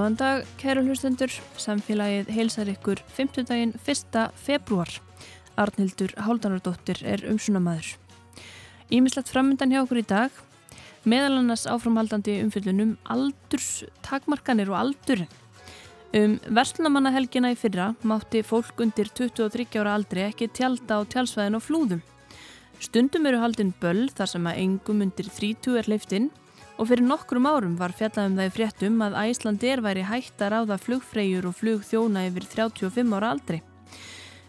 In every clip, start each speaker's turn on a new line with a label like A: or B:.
A: Góðan dag, kæru hlustendur. Samfélagið heilsar ykkur 5. daginn 1. februar. Arnildur Háldanardóttir er umsunamaður. Ímislegt framöndan hjá okkur í dag. Meðal annars áframhaldandi umfyllunum aldurs, takmarkanir og aldur. Um verslunamannahelgina í fyrra mátti fólk undir 23 ára aldri ekki tjálta á tjálsvæðin og flúðum. Stundum eru haldinn böll þar sem að engum undir 30 er leiftinn og fyrir nokkrum árum var fjallaðum það í fréttum að Æslandir væri hægt að ráða flugfreyjur og flugþjóna yfir 35 ára aldri.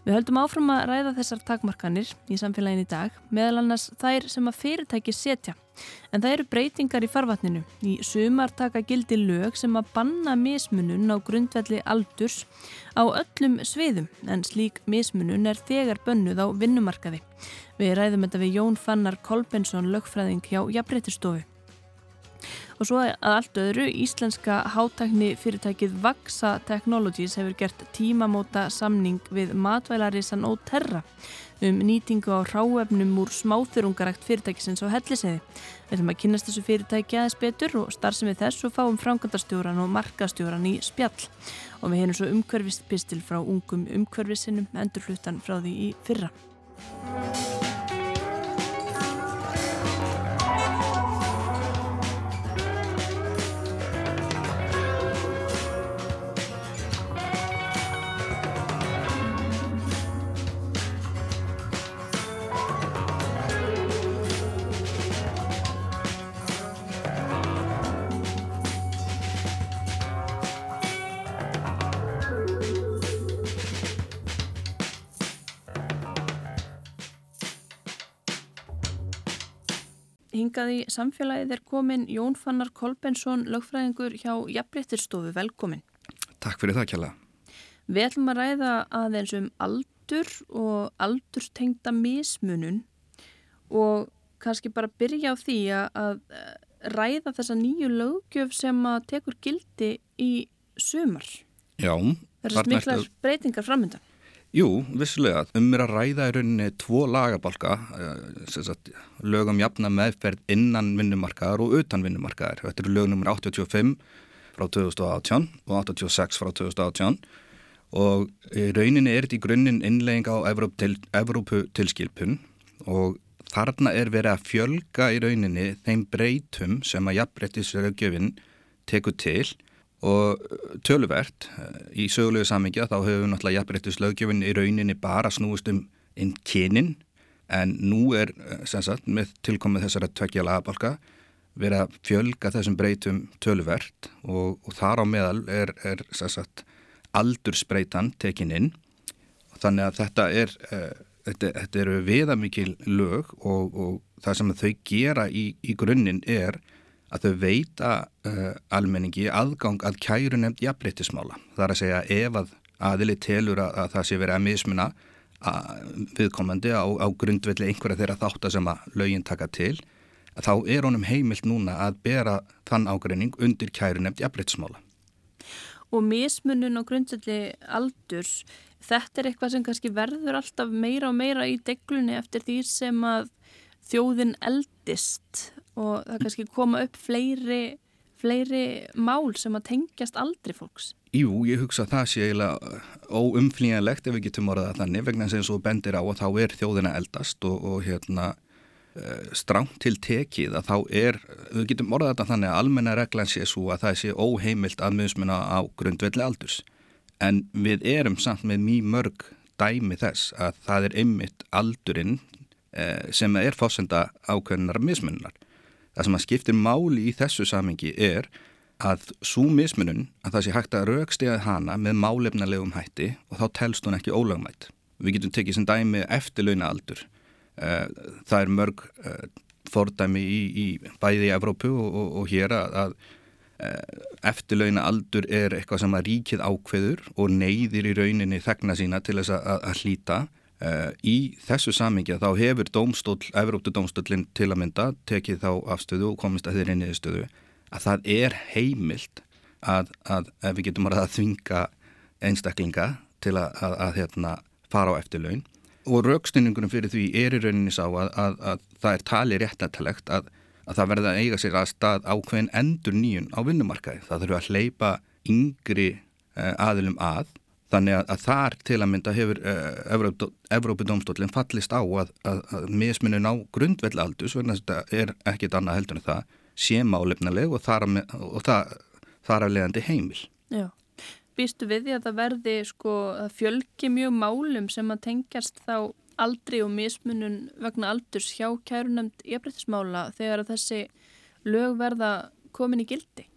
A: Við höldum áfram að ræða þessar takmarkanir í samfélagin í dag, meðal annars þær sem að fyrirtæki setja. En það eru breytingar í farvatninu. Í sumar taka gildi lög sem að banna mismunun á grundvelli aldurs á öllum sviðum, en slík mismunun er þegar bönnuð á vinnumarkaði. Við ræðum þetta við Jón Fannar Kolbensson, lögfræðing hjá Jafnréttistofu. Og svo að allt öðru, íslenska hátækni fyrirtækið Vaxa Technologies hefur gert tímamóta samning við matvælarísan og terra um nýtingu á ráefnum úr smáþurungarækt fyrirtækisins á helliseiði. Við ætlum að kynast þessu fyrirtæki aðeins betur og starfsum við þess og fáum frangandastjóran og markastjóran í spjall. Og við heinum svo umhverfispistil frá ungum umhverfisinum endurfluttan frá því í fyrra. Hingað í samfélagið er komin Jón Fannar Kolbensson, lögfræðingur hjá Jafnbrettirstofu. Velkomin.
B: Takk fyrir það, Kjalla.
A: Við ætlum að ræða aðeins um aldur og aldurstengta mismunun og kannski bara byrja á því að ræða þessa nýju lögjöf sem að tekur gildi í sumar.
B: Já.
A: Það er smiklar breytingar framöndan.
B: Jú, vissulega. Um er að ræða í rauninni tvo lagabalka, eh, sagt, lögum jafna meðferð innan vinnumarkaðar og utan vinnumarkaðar. Þetta eru lög nr. 85 frá 2018 og 86 frá 2018 og í rauninni er þetta í grunninn innlegging á Evrópu tilskilpun og þarna er verið að fjölga í rauninni þeim breytum sem að jafnbrettisraugjöfinn tekur til og töluvert í sögulegu samingja þá hefur náttúrulega jafnbrettus lögjöfin í rauninni bara snúist um inn kynin. En nú er sagt, með tilkomið þessara tveggja lagabalka verið að fjölga þessum breytum töluvert. Og, og þar á meðal er, er sagt, aldursbreytan tekin inn. Þannig að þetta er uh, þetta, þetta eru viðamikil lög og, og það sem þau gera í, í grunninn er að þau veita uh, almenningi aðgang að kæru nefnd jafnbreytismála. Það er að segja ef að aðili telur að, að það sé verið að mismuna viðkomandi á, á grundvelli einhverja þeirra þáttar sem að lögin taka til, þá er honum heimilt núna að bera þann ágreining undir kæru nefnd jafnbreytismála.
A: Og mismunun á grundvelli aldurs, þetta er eitthvað sem kannski verður alltaf meira og meira í deglunni eftir því sem að þjóðin eldist og það kannski koma upp fleiri, fleiri mál sem að tengjast aldri fólks.
B: Jú, ég hugsa að það sé eiginlega óumflýjanlegt ef við getum orðað þannig vegna sem svo bendir á að þá er þjóðina eldast og, og hérna eh, stránt til tekið að þá er, við getum orðað þetta þannig að almenna reglan sé svo að það sé óheimilt að mismuna á grundvelli aldurs en við erum samt með mjög mörg dæmi þess að það er ymmit aldurinn eh, sem er fósenda ákveðnar mismunnar. Það sem að skiptir máli í þessu samengi er að svo mismunun að það sé hægt að raukstegaði hana með málefnalegum hætti og þá telst hún ekki ólagmætt. Við getum tekið sem dæmi eftirlauna aldur. Eh, það er mörg eh, fordæmi í, í bæði í Evrópu og, og, og hér að, eh, eftirlauna aldur er eitthvað sem að ríkið ákveður og neyðir í rauninni þegna sína til þess að, að hlýta í þessu samingja þá hefur dómstól, Evróptu dómstólinn til að mynda tekið þá afstöðu og komist að þeirri niðurstöðu að það er heimilt að, að ef við getum að þvinga einstaklinga til að, að, að hérna, fara á eftirlaun og raukstunningunum fyrir því er í rauninni sá að það er tali réttantalegt að það verða að eiga sér að stað ákveðin endur nýjun á vinnumarkaði. Það þurfa að hleypa yngri uh, aðilum að þannig að, þar til að mynda hefur uh, Evrópudómstólinn fallist á að, að, að mismunin á grundvellaldus, verðan að þetta er ekkit annað heldur en það, sé málefnileg og þar, og það, þar af leiðandi heimil.
A: Já, býstu við því að það verði sko að fjölgi mjög málum sem að tengjast þá aldri og mismunun vegna aldurs hjá kærunemt jafnbryttismála þegar þessi lög verða komin í gildi?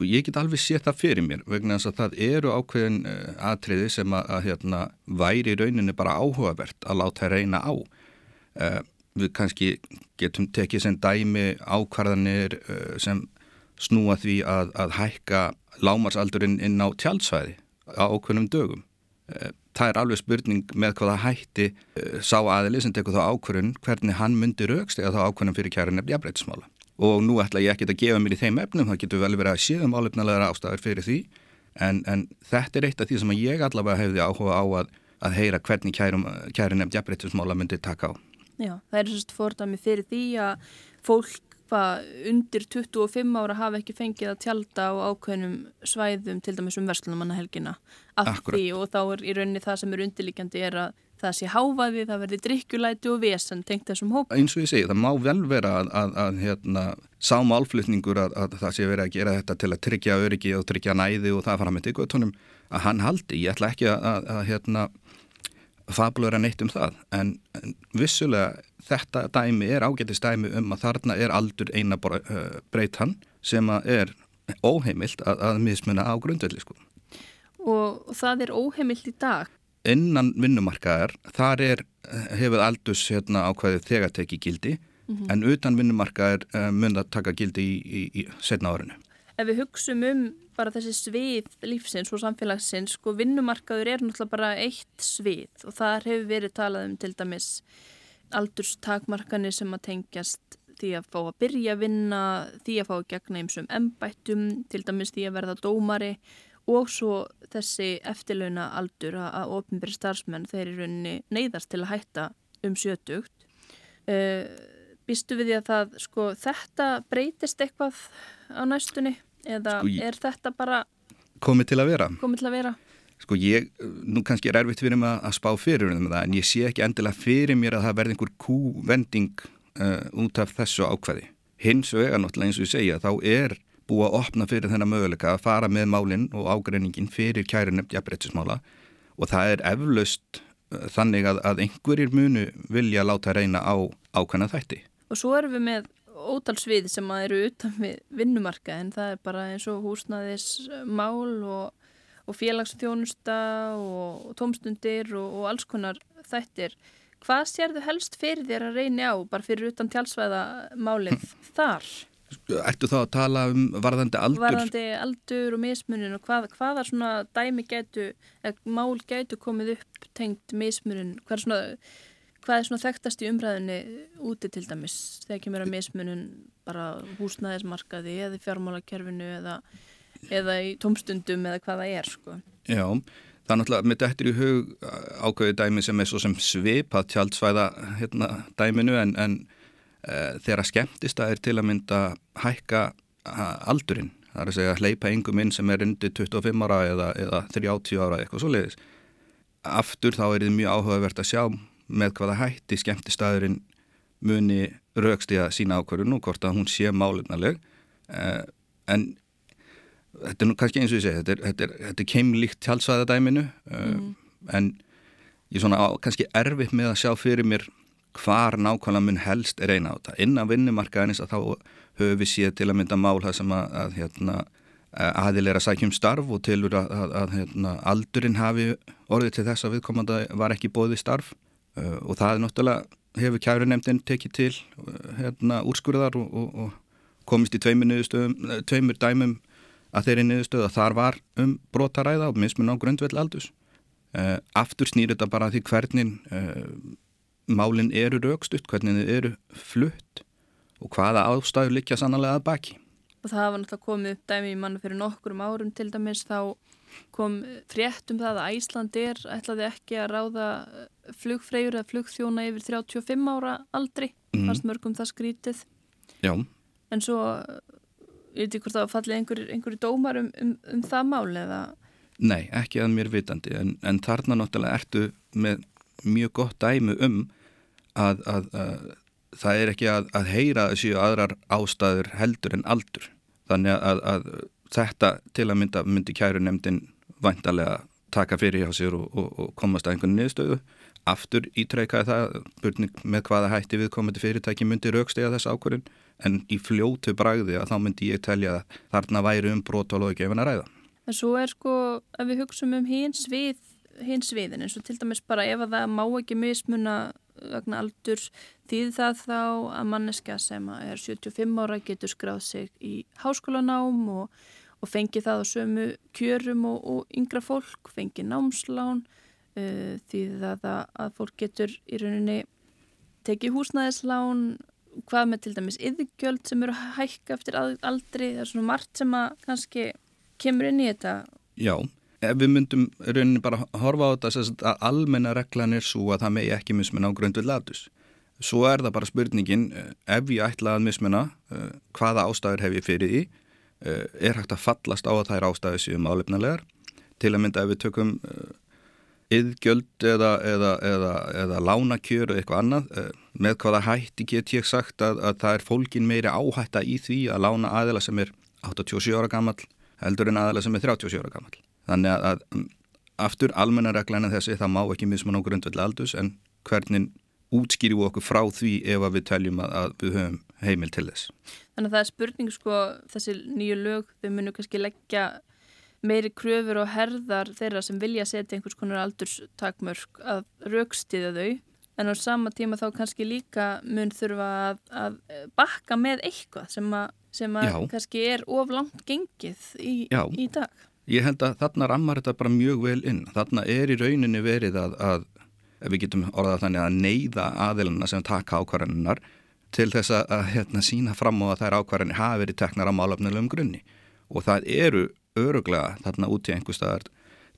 B: Sko ég get alveg sétt það fyrir mér vegna þess að það eru ákveðin uh, atriði sem að, að hérna, væri rauninni bara áhugavert að láta reyna á. Uh, við kannski getum tekið sem dæmi ákvarðanir uh, sem snúa því að, að hækka lámarsaldurinn inn á tjaldsvæði á ákveðnum dögum. Það er alveg spurning með hvaða hætti sá aðili sem tekur þá ákvarðun hvernig hann myndir raukst eða þá ákvarðan fyrir kjærin eftir jafnbreytismála og nú ætla ég ekki að gefa mér í þeim efnum, það getur vel verið að séðum álefnilegar ástæður fyrir því. En, en þetta er eitt af því sem ég allavega hefði áhuga á að, að heyra hvernig kærum, kærin eftir jafnbreytismála myndi taka á.
A: Já, það er sérst fordami fyrir því að fólk undir 25 ára hafa ekki fengið að tjálta á ákveðnum svæðum til dæmis um verslunumannahelgina af því og þá er í rauninni það sem er undirlikjandi er að það sé háfaði, það verði drikkjulæti og vesen tengt þessum hóp.
B: Eins og ég segi, það má vel vera að, að, að hérna, sá málflutningur að, að það sé verið að gera þetta til að tryggja öryggi og tryggja næði og það fara með ykkurtónum að hann haldi. Ég ætla ekki að hérna, fabulera neitt um það en, en vissulega þetta dæmi er ágættist dæmi um að þarna er aldur eina breytan sem er óheimilt að mismuna á grundvelli sko.
A: Og það er óheimilt í dag?
B: Innan vinnumarkaðar, þar er, hefur aldus hérna, ákveðið þegar tekið gildi mm -hmm. en utan vinnumarkaðar eh, mun það taka gildi í, í, í setna árinu.
A: Ef við hugsum um bara þessi svið lífsins og samfélagsins, sko vinnumarkaður er náttúrulega bara eitt svið og þar hefur verið talað um til dæmis aldurstakmarkanir sem að tengjast því að fá að byrja að vinna, því að fá að gegna eins og um embættum, til dæmis því að verða dómari og svo þessi eftirlauna aldur að ofnbæri starfsmenn þeir eru neyðast til að hætta um sjötugt. Uh, Býstu við því að það, sko, þetta breytist eitthvað á næstunni eða sko er þetta bara
B: komið til að vera?
A: Komið til að vera.
B: Sko ég, nú kannski er erfitt fyrir mig að spá fyrir um það en ég sé ekki endilega fyrir mér að það verði einhver kúvending uh, út af þessu ákveði. Hins vega náttúrulega eins og ég segja þá er búa að opna fyrir þennan möguleika að fara með málinn og ágreiningin fyrir kærunemt jafnbrettismála og það er eflaust uh, þannig að, að einhverjir munu vilja láta reyna á ákvæmna þætti.
A: Og svo erum við með ótalsvið sem eru utan við vinnumarka en það er bara eins og húsnaðis mál og, og félagsþjónusta og, og tómstundir og, og alls konar þættir. Hvað sér þau helst fyrir þér að reyni á bara fyrir utan tjálsvæða málið þar?
B: Ættu þá að tala um varðandi aldur?
A: Varðandi aldur og mismunin og hvað, hvaða svona dæmi getu, eða mál getu komið upp tengt mismunin, hvað er svona, hvað er svona þekktast í umræðinni úti til dæmis þegar kemur að mismunin bara húsnæðismarkaði eða fjármálakerfinu eða, eða í tómstundum eða hvaða er sko?
B: Já, það er náttúrulega með dættir í hug ákveði dæmi sem er svo sem svipað tjaldsvæða hérna, dæminu en, en Eh, þegar skemmtist að er til að mynda hækka aldurinn það er að segja hleypa yngum inn sem er undir 25 ára eða, eða 30 ára eitthvað svo leiðis aftur þá er þetta mjög áhugavert að sjá með hvaða hætti skemmtistæðurinn muni raukst í að sína ákvörðun og hvort að hún sé málefnaleg eh, en þetta er nú kannski eins og ég segi þetta er, þetta er, þetta er keimlíkt tjálsvæðadæminu eh, mm. en ég er svona á, kannski erfitt með að sjá fyrir mér hvar nákvæmlega mun helst eina á þetta. Innan vinnumarkaðinins að þá höfum við séð til að mynda mál það sem að, að hérna, aðilega sækjum starf og tilur að, að, að hérna, aldurinn hafi orðið til þess að viðkomanda var ekki bóðið starf uh, og það er náttúrulega hefur kærunemdinn tekið til uh, hérna, úrskurðar og, og, og komist í tveimur, tveimur dæmum að þeirri niðurstöðu að þar var um brotaræða og mismun á grundveld aldus. Uh, aftur snýr þetta bara því hvernig málinn eru raukstutt, hvernig þið eru flutt og hvaða ástæður likja sannlega að baki.
A: Og það hafa náttúrulega komið upp dæmi í manna fyrir nokkurum árum til dæmis þá kom frétt um það að Æslandir ætlaði ekki að ráða flugfreyjur eða flugþjóna yfir 35 ára aldri, mm. fannst mörgum það skrítið.
B: Já.
A: En svo ég veit ekki hvort það fallið einhverju einhver dómar um, um, um það mál eða?
B: Nei, ekki að mér vitandi en, en þarna náttúrulega ertu með mjög gott dæmu um að, að, að það er ekki að, að heyra þessu aðrar ástæður heldur en aldur þannig að, að þetta til að mynda myndi kæru nefndin vantarlega taka fyrir hjá sér og, og, og komast að einhvern niðurstöðu aftur ítreikaði það burning með hvaða hætti viðkomandi fyrirtæki myndi raukstega þess ákvörðin en í fljótu bragði að þá myndi ég telja að þarna væri um brotalógi gefin að ræða.
A: En svo er sko að við hugsaum um hins við hins viðin eins og til dæmis bara ef að það má ekki mismuna vegna aldur þýð það þá að manneska sem er 75 ára getur skráð sig í háskólanám og, og fengi það á sömu kjörum og, og yngra fólk, fengi námslán uh, því það að, að fólk getur í rauninni tekið húsnæðislán hvað með til dæmis yðgjöld sem eru hækka eftir aldri, það er svona margt sem að kannski kemur inn í þetta.
B: Já, ef við myndum rauninni bara horfa á þetta að almenna reglan er svo að það megi ekki mismunna á grundvill aldus svo er það bara spurningin eh, ef ég ætla að mismunna uh, hvaða ástæður hef ég fyrir því? Uh, er hægt að fallast á að það er ástæður sem álefnilegar til að mynda ef við tökum yðgjöld eða, eða, eða, eða lánakjör eða eitthvað annað með hvaða hætti get ég sagt að, að það er fólkin meiri áhætta í því að lána aðila sem er 87 ára gammal heldur en aðila sem er 37 ára gammal þannig að, aftur almennareglæna þessi það má ekki mismun á grundvelli aldus en hvernig útskýrjum okkur frá því ef við teljum að, að við höfum heimil til þess.
A: Þannig að það er spurning sko þessi nýju lög þau munu kannski leggja meiri kröfur og herðar þeirra sem vilja setja einhvers konar aldurstakmörk að raukstiða þau en á sama tíma þá kannski líka mun þurfa að, að bakka með eitthvað sem að, sem að kannski er of langt gengið í, í dag.
B: Ég held að þarna rammar þetta bara mjög vel inn. Þarna er í rauninni verið að, að við getum orðað þannig að neyða aðilina sem taka ákvarðaninnar til þess að, hérna, sína fram á að þær ákvarðanir hafi verið teknar á málöfnilegum grunni og það eru öruglega þarna út í einhver staðar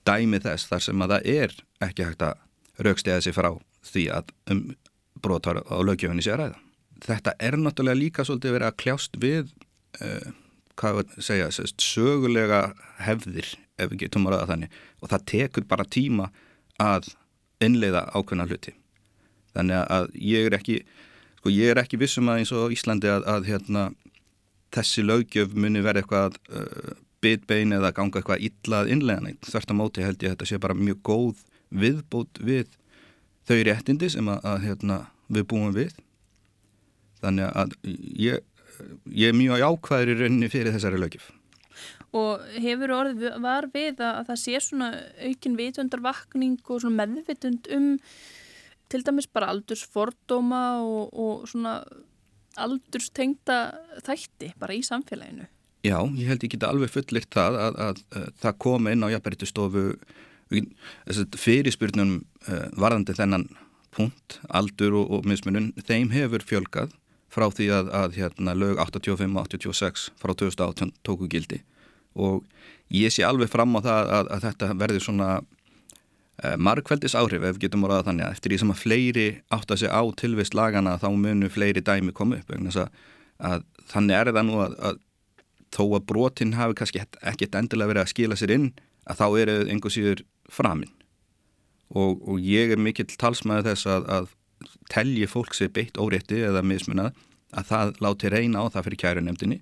B: dæmi þess þar sem að það er ekki hægt að raukstega sig frá því að um brotar á lögjöfunni sé að ræða. Þetta er náttúrulega líka svolítið verið að kljást við uh, hvað við segja, sögulega hefðir ef við getum að ræða þannig. Og það tekur bara tíma að innleiða ákveðna hluti. Þannig að ég er ekki sko ég er ekki vissum að eins og Íslandi að, að hérna, þessi lögjöf muni verið eitthvað uh, bitbein eða ganga eitthvað illað innleiðan þvert á móti held ég að þetta sé bara mjög góð viðbót við þau réttindi sem að, að hérna, við búum við. Þannig að ég, ég er mjög ákvæður í rauninni fyrir þessari lögjöf
A: Og hefur orðið var við að það sé svona aukin vitundarvakning og svona meðvitund um til dæmis bara aldursfordóma og, og svona aldurstengta þætti bara í samfélaginu?
B: Já, ég held ég geta alveg fullirt það að, að, að það koma inn á jafnbærittustofu fyrirspurnum uh, varðandi þennan punkt, aldur og, og mismunum, þeim hefur fjölgað frá því að, að hérna, lög 85 og 86 frá 2018 tóku gildi. Og ég sé alveg fram á það að, að þetta verður svona uh, margkveldis áhrif ef getum orðað þannig að eftir því sem að fleiri átt að segja á tilvist lagana þá munum fleiri dæmi koma upp að, að þannig er það nú að þó að brotin hafi kannski ekkert endilega verið að skila sér inn að þá eru einhver síður framinn og, og ég er mikill talsmaður þess að telji fólk sér beitt órétti eða mismunað að það láti reyna á það fyrir kæru nefndinni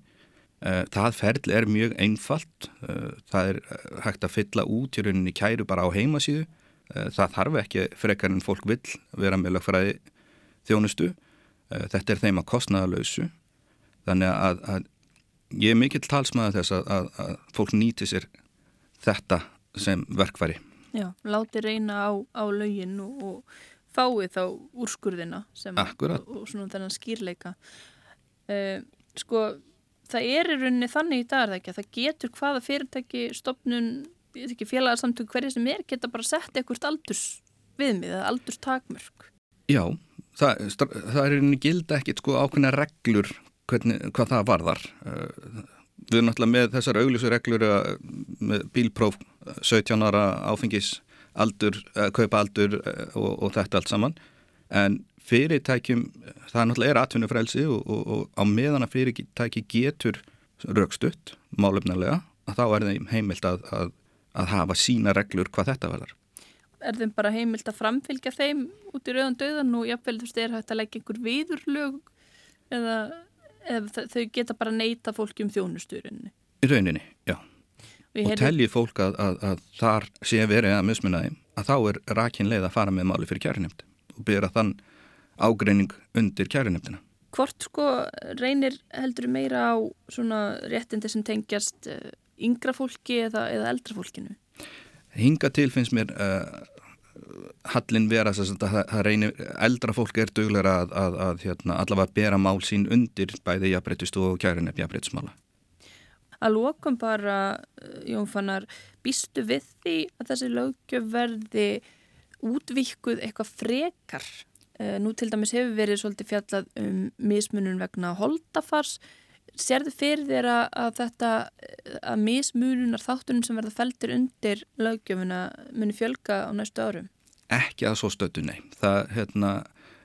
B: Eh, það ferl er mjög einfalt, eh, það er eh, hægt að fylla út í rauninni kæru bara á heimasíðu, það þarf ekki frekar en fólk vill vera með lögfræði þjónustu, þetta er þeim að kostnaða lausu, þannig að, að ég er mikill talsmaður þess að, að, að fólk nýti sér þetta sem verkfæri.
A: Já, láti reyna á, á lögin og, og fái þá úrskurðina sem, og, og svona þennan skýrleika. Uh, sko, það er í rauninni þannig í dag er það ekki að það getur hvaða fyrirtæki stopnun, ég veit ekki félagsamtök hverja sem er, geta bara sett eitthvað aldurs viðmið eða aldurs takmörk
B: Já, það, það er í rauninni gilda ekkit sko ákveðna reglur hvernig, hvað það varðar. Uh, við erum náttúrulega með þessar auglísu reglur uh, með bílpróf 17 uh, ára áfengis aldur, kaupa aldur og, og þetta allt saman en fyrirtækjum, það náttúrulega er atvinnufrælsi og, og, og á meðan að fyrirtæki getur raukstutt, málefnilega, að þá er þeim heimilt að, að, að hafa sína reglur hvað þetta verðar.
A: Er þeim bara heimilt að framfylgja þeim út í rauðan döðan og jáfnvel þú veist, er hægt að leggja einhver viðurlög eða, eða þau geta bara neyta fólki um þjónusturinni?
B: Í rauninni, já. Og, og telji fólk að, að, að þar sé verið að mismunna þeim, að þá er rakin leið að fara með máli fyrir kjærinemnd og byrja þann ágreining undir kjærinemndina.
A: Hvort sko reynir heldur meira á svona réttindi sem tengjast eh, yngra fólki eða, eða eldra fólkinu?
B: Hinga til finnst mér uh, hallin vera að það reynir, eldra fólk er duglega að, að, að hérna, allavega bera mál sín undir bæði jafnbreytist og kjærinef jafnbreytismála.
A: Að lókum bara, eh, Jón Fannar, býstu við því að þessi lögjöf verði útvíkuð eitthvað frekar? Uh, nú til dæmis hefur verið svolítið fjallað um mismunum vegna holdafars Serðu fyrir þér að þetta að mismununar þáttunum sem verða feltir undir lögjöfuna muni fjölga á næstu árum?
B: Ekki að svo stötu, nei. Það, hérna,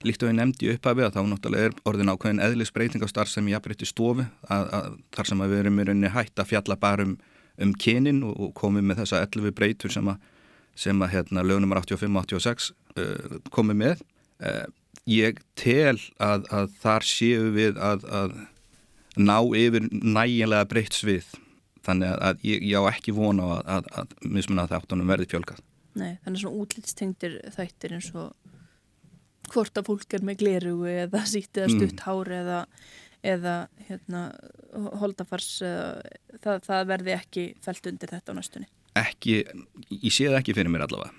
B: líkt og ég nefndi upp af við að þá náttúrulega er orðin ákveðin eðlisbreyting á starf sem ég aðbreytti stofu að, að, þar sem að við erum í rauninni hægt að fjalla bara um, um kynin og, og komið með þessa 11 breytur sem að, sem að hérna, lögnumar 85-86 uh, komið með. Uh, ég tel að þar séu við að ná yfir nægilega breytt svið þannig að ég, ég á ekki vona að, að, að mismunna þáttunum verði fjölkað
A: Nei, þannig svona útlýtstengtir þættir eins og hvort að fólk er með gleru eða sýtt eða stutt mm. hári eða, eða hérna, holdafars það, það verði ekki fælt undir þetta á næstunni
B: Ekki, ég sé það ekki fyrir mér allavega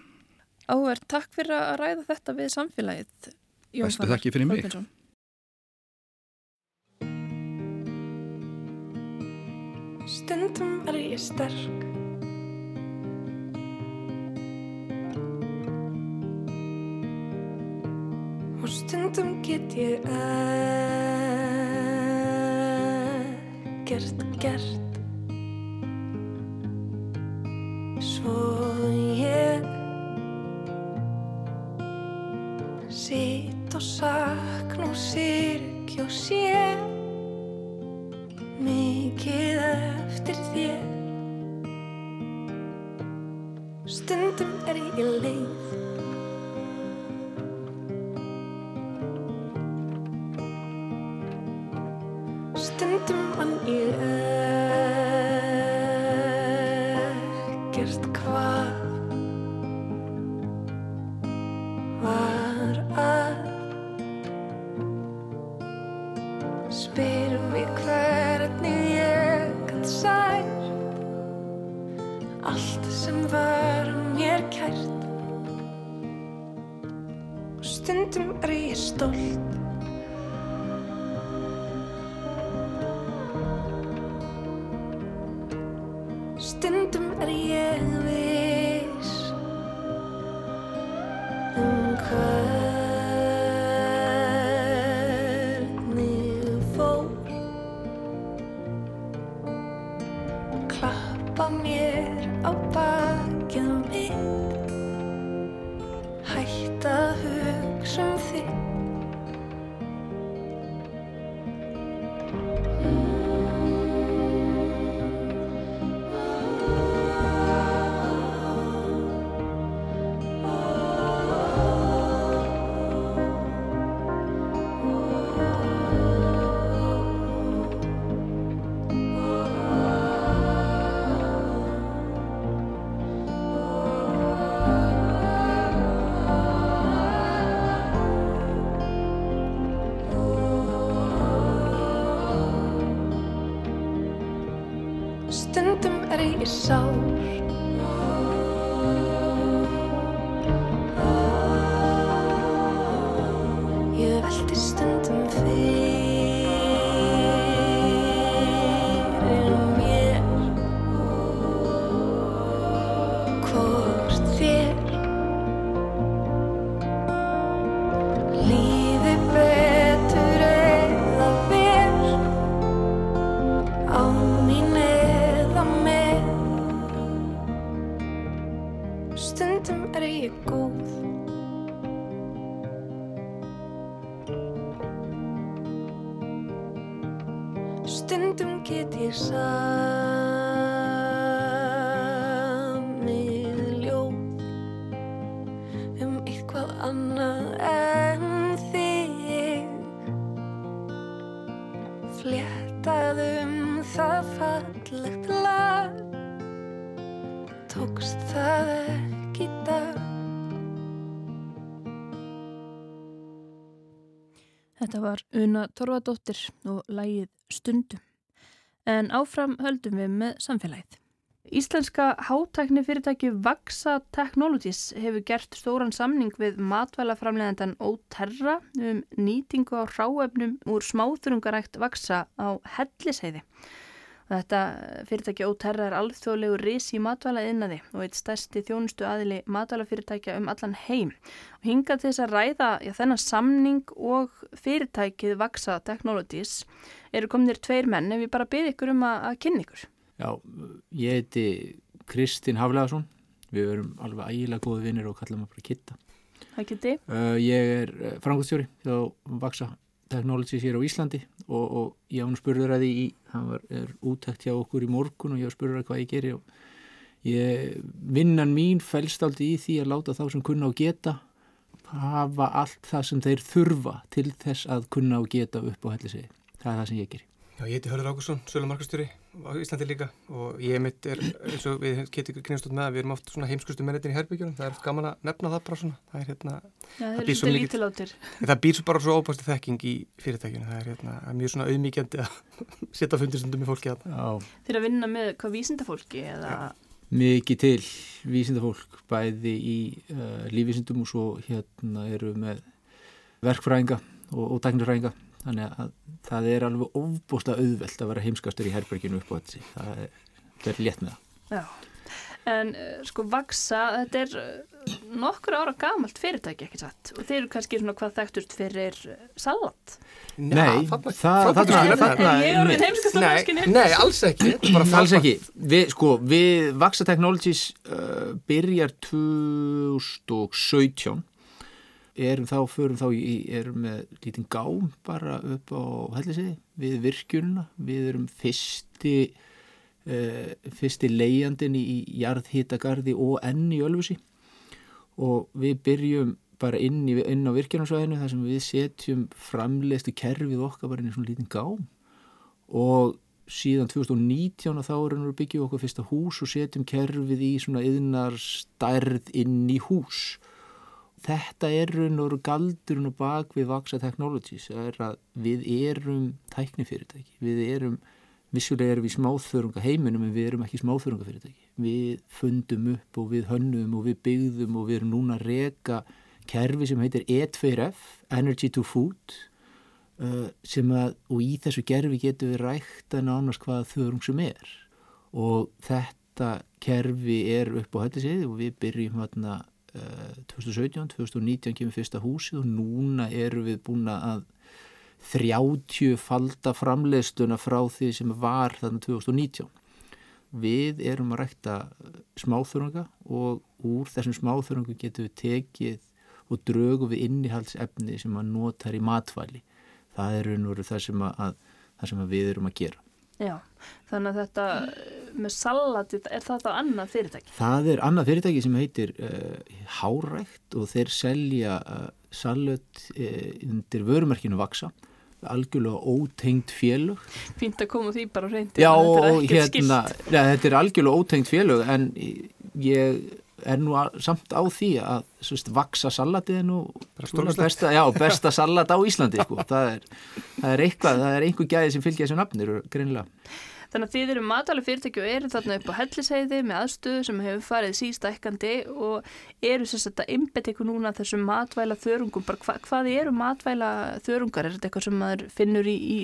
A: Áver, takk fyrir að ræða þetta við samfélagið
B: Bestu þakki fyrir mig Kolbjörnsson.
C: Stundum er ég sterk Og stundum get ég ekkert gert. Svo ég Sitt og sakn og sirk og sé Mikið eftir þér. Stundum er ég leið Stundum er ég sár
A: Þetta var Una Torfadóttir og lægið Stundum. En áfram höldum við með samfélagið. Íslenska hátækni fyrirtæki Vaxa Technologies hefur gert stóran samning við matvælaframleðendan Óterra um nýtingu á ráefnum úr smáþurungarækt Vaxa á Helliseiði. Þetta fyrirtæki Óterra er alþjóðlegu ris í matvæla innaði og eitt stærsti þjónustu aðili matvælafyrirtækja um allan heim. Og hingað til þess að ræða já, þennan samning og fyrirtækið Vaxa Technologies eru komnir tveir menn ef ég bara byrð ykkur um að, að kynna ykkur.
D: Já, ég heiti Kristinn Haflegason. Við erum alveg ægilega góði vinnir og kallum að bara kitta.
A: Það geti.
D: Uh, ég er frangustjóri hjá Vaxa Technologies hér á Íslandi og, og ég án spurður að því í, hann var, er útækt hjá okkur í morgun og ég spurður að hvað ég geri og ég, vinnan mín fælst aldrei í því að láta þá sem kunna og geta hafa allt það sem þeir þurfa til þess að kunna og geta upp á hellisegi. Það er það sem ég geri.
E: Já, ég heiti Hörður Ágússon, sölumarkastjóri á Íslandi líka. Og ég mitt er eins og við getum kynast út með að við erum oft svona heimskustu mennitin í herbyggjum, það er gaman að nefna það bara svona, það er hérna
A: Já,
E: það býr svo mikið- það býr svo bara svo óbæstu þekking í fyrirtækjunu, það er hérna er mjög svona auðmíkjandi að setja fundistundum með fólki að
D: Já,
A: Þeir að vinna með hvað vísindafólki eða...
D: mikið til vísindafólk bæði í uh, lífvísindum og svo hérna eru við með verkfræðinga og, og þannig að það er alveg ofbúslega auðvelt að vera heimskastur í herberginu upp á þessi það er, það er létt með það
A: Já. En uh, sko Vaxa, þetta er uh, nokkur ára gamalt fyrirtæki ekki satt og þeir eru kannski svona hvað þekktust fyrir uh, salat.
D: Nei, það-
E: það.
A: Er orðin
D: nei.
E: alls ekki
D: Alls ekki, við, sko, við Vaxa Technologies uh, byrjar 2017 erum þá, förum þá í, erum með lítinn gám bara upp á hellisegi við virkjununa, við erum fyrsti uh, fyrsti leiðandin í, jarðhitagarði og enn í Ölfusi. Og við byrjum bara inn, í, inn á virkjunarsvæðinu þar sem við setjum framleiðstu kerfið okkar bara inn í svona lítinn gám. Og síðan 2019 og þá erum við að byggja okkur fyrsta hús og setjum kerfið í svona yðnar stærð inn í hús. Þetta er raun og galdurinn og bak við Vaxa Technologies er að við erum tæknifyrirtæki, við erum vissulega erum við smáþörunga heiminum en við erum ekki smáþörunga fyrirtæki. Við fundum upp og við hönnum og við byggðum og við erum núna að reka kerfi sem heitir E2F, Energy to Food uh, sem að, og í þessu gerfi getum við rækta nánast hvaða þörung sem er og þetta kerfi er upp á hellisið og við byrjum hérna 2017, 2019 kemur fyrsta húsið og núna erum við búin að 30 falda framleiðsluna frá því sem var þarna 2019 við erum að rækta smáþörunga og úr þessum smáþörungu getum við tekið og drögu við innihaldsefni sem að notar í matvæli það er raun og veru það sem, að, það sem við erum að gera.
A: Já, þannig að þetta með salatið, er það þá annað fyrirtæki?
D: Það er annað fyrirtæki sem heitir uh, Hárækt og þeir selja uh, salut uh, undir vörumerkinu Vaksa, algjörlega ótengt félög.
A: Fínt að koma því bara reyndi.
D: Já,
A: er
D: hérna, ja, þetta er algjörlega ótengt félög en ég er nú að, samt á því að svist, vaksa salatið er nú besta, já, besta salat á Íslandi sko. það, er, það er eitthvað, það er einhver gæði sem fylgja þessu nafnir greinilega.
A: Þannig að þið eru matvæli fyrirtæki og eru þarna upp á helliseiði með aðstöðu sem hefur farið sístækkandi og eru þess að einbet ykkur núna þessum matvæla þörungum. Bara hva, hvað eru matvæla þörungar? Er þetta eitthvað sem maður finnur í, í,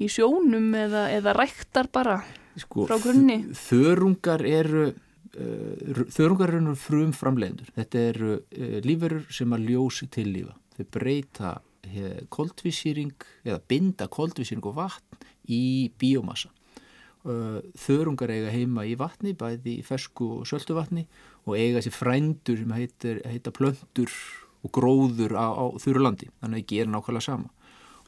A: í sjónum eða, eða ræktar bara
D: Sko,
A: frá grunni?
D: þörungar eru uh, þörungar eru frum framleiðendur þetta eru uh, lífurur sem að ljósi til lífa þau breyta uh, koldvísýring eða binda koldvísýring og vatn í bíomassa þörungar eiga heima í vatni bæði í fersku og söldu vatni og eiga sér frændur sem heitir, heita plöndur og gróður á, á þurrlandi þannig að það gera nákvæmlega sama.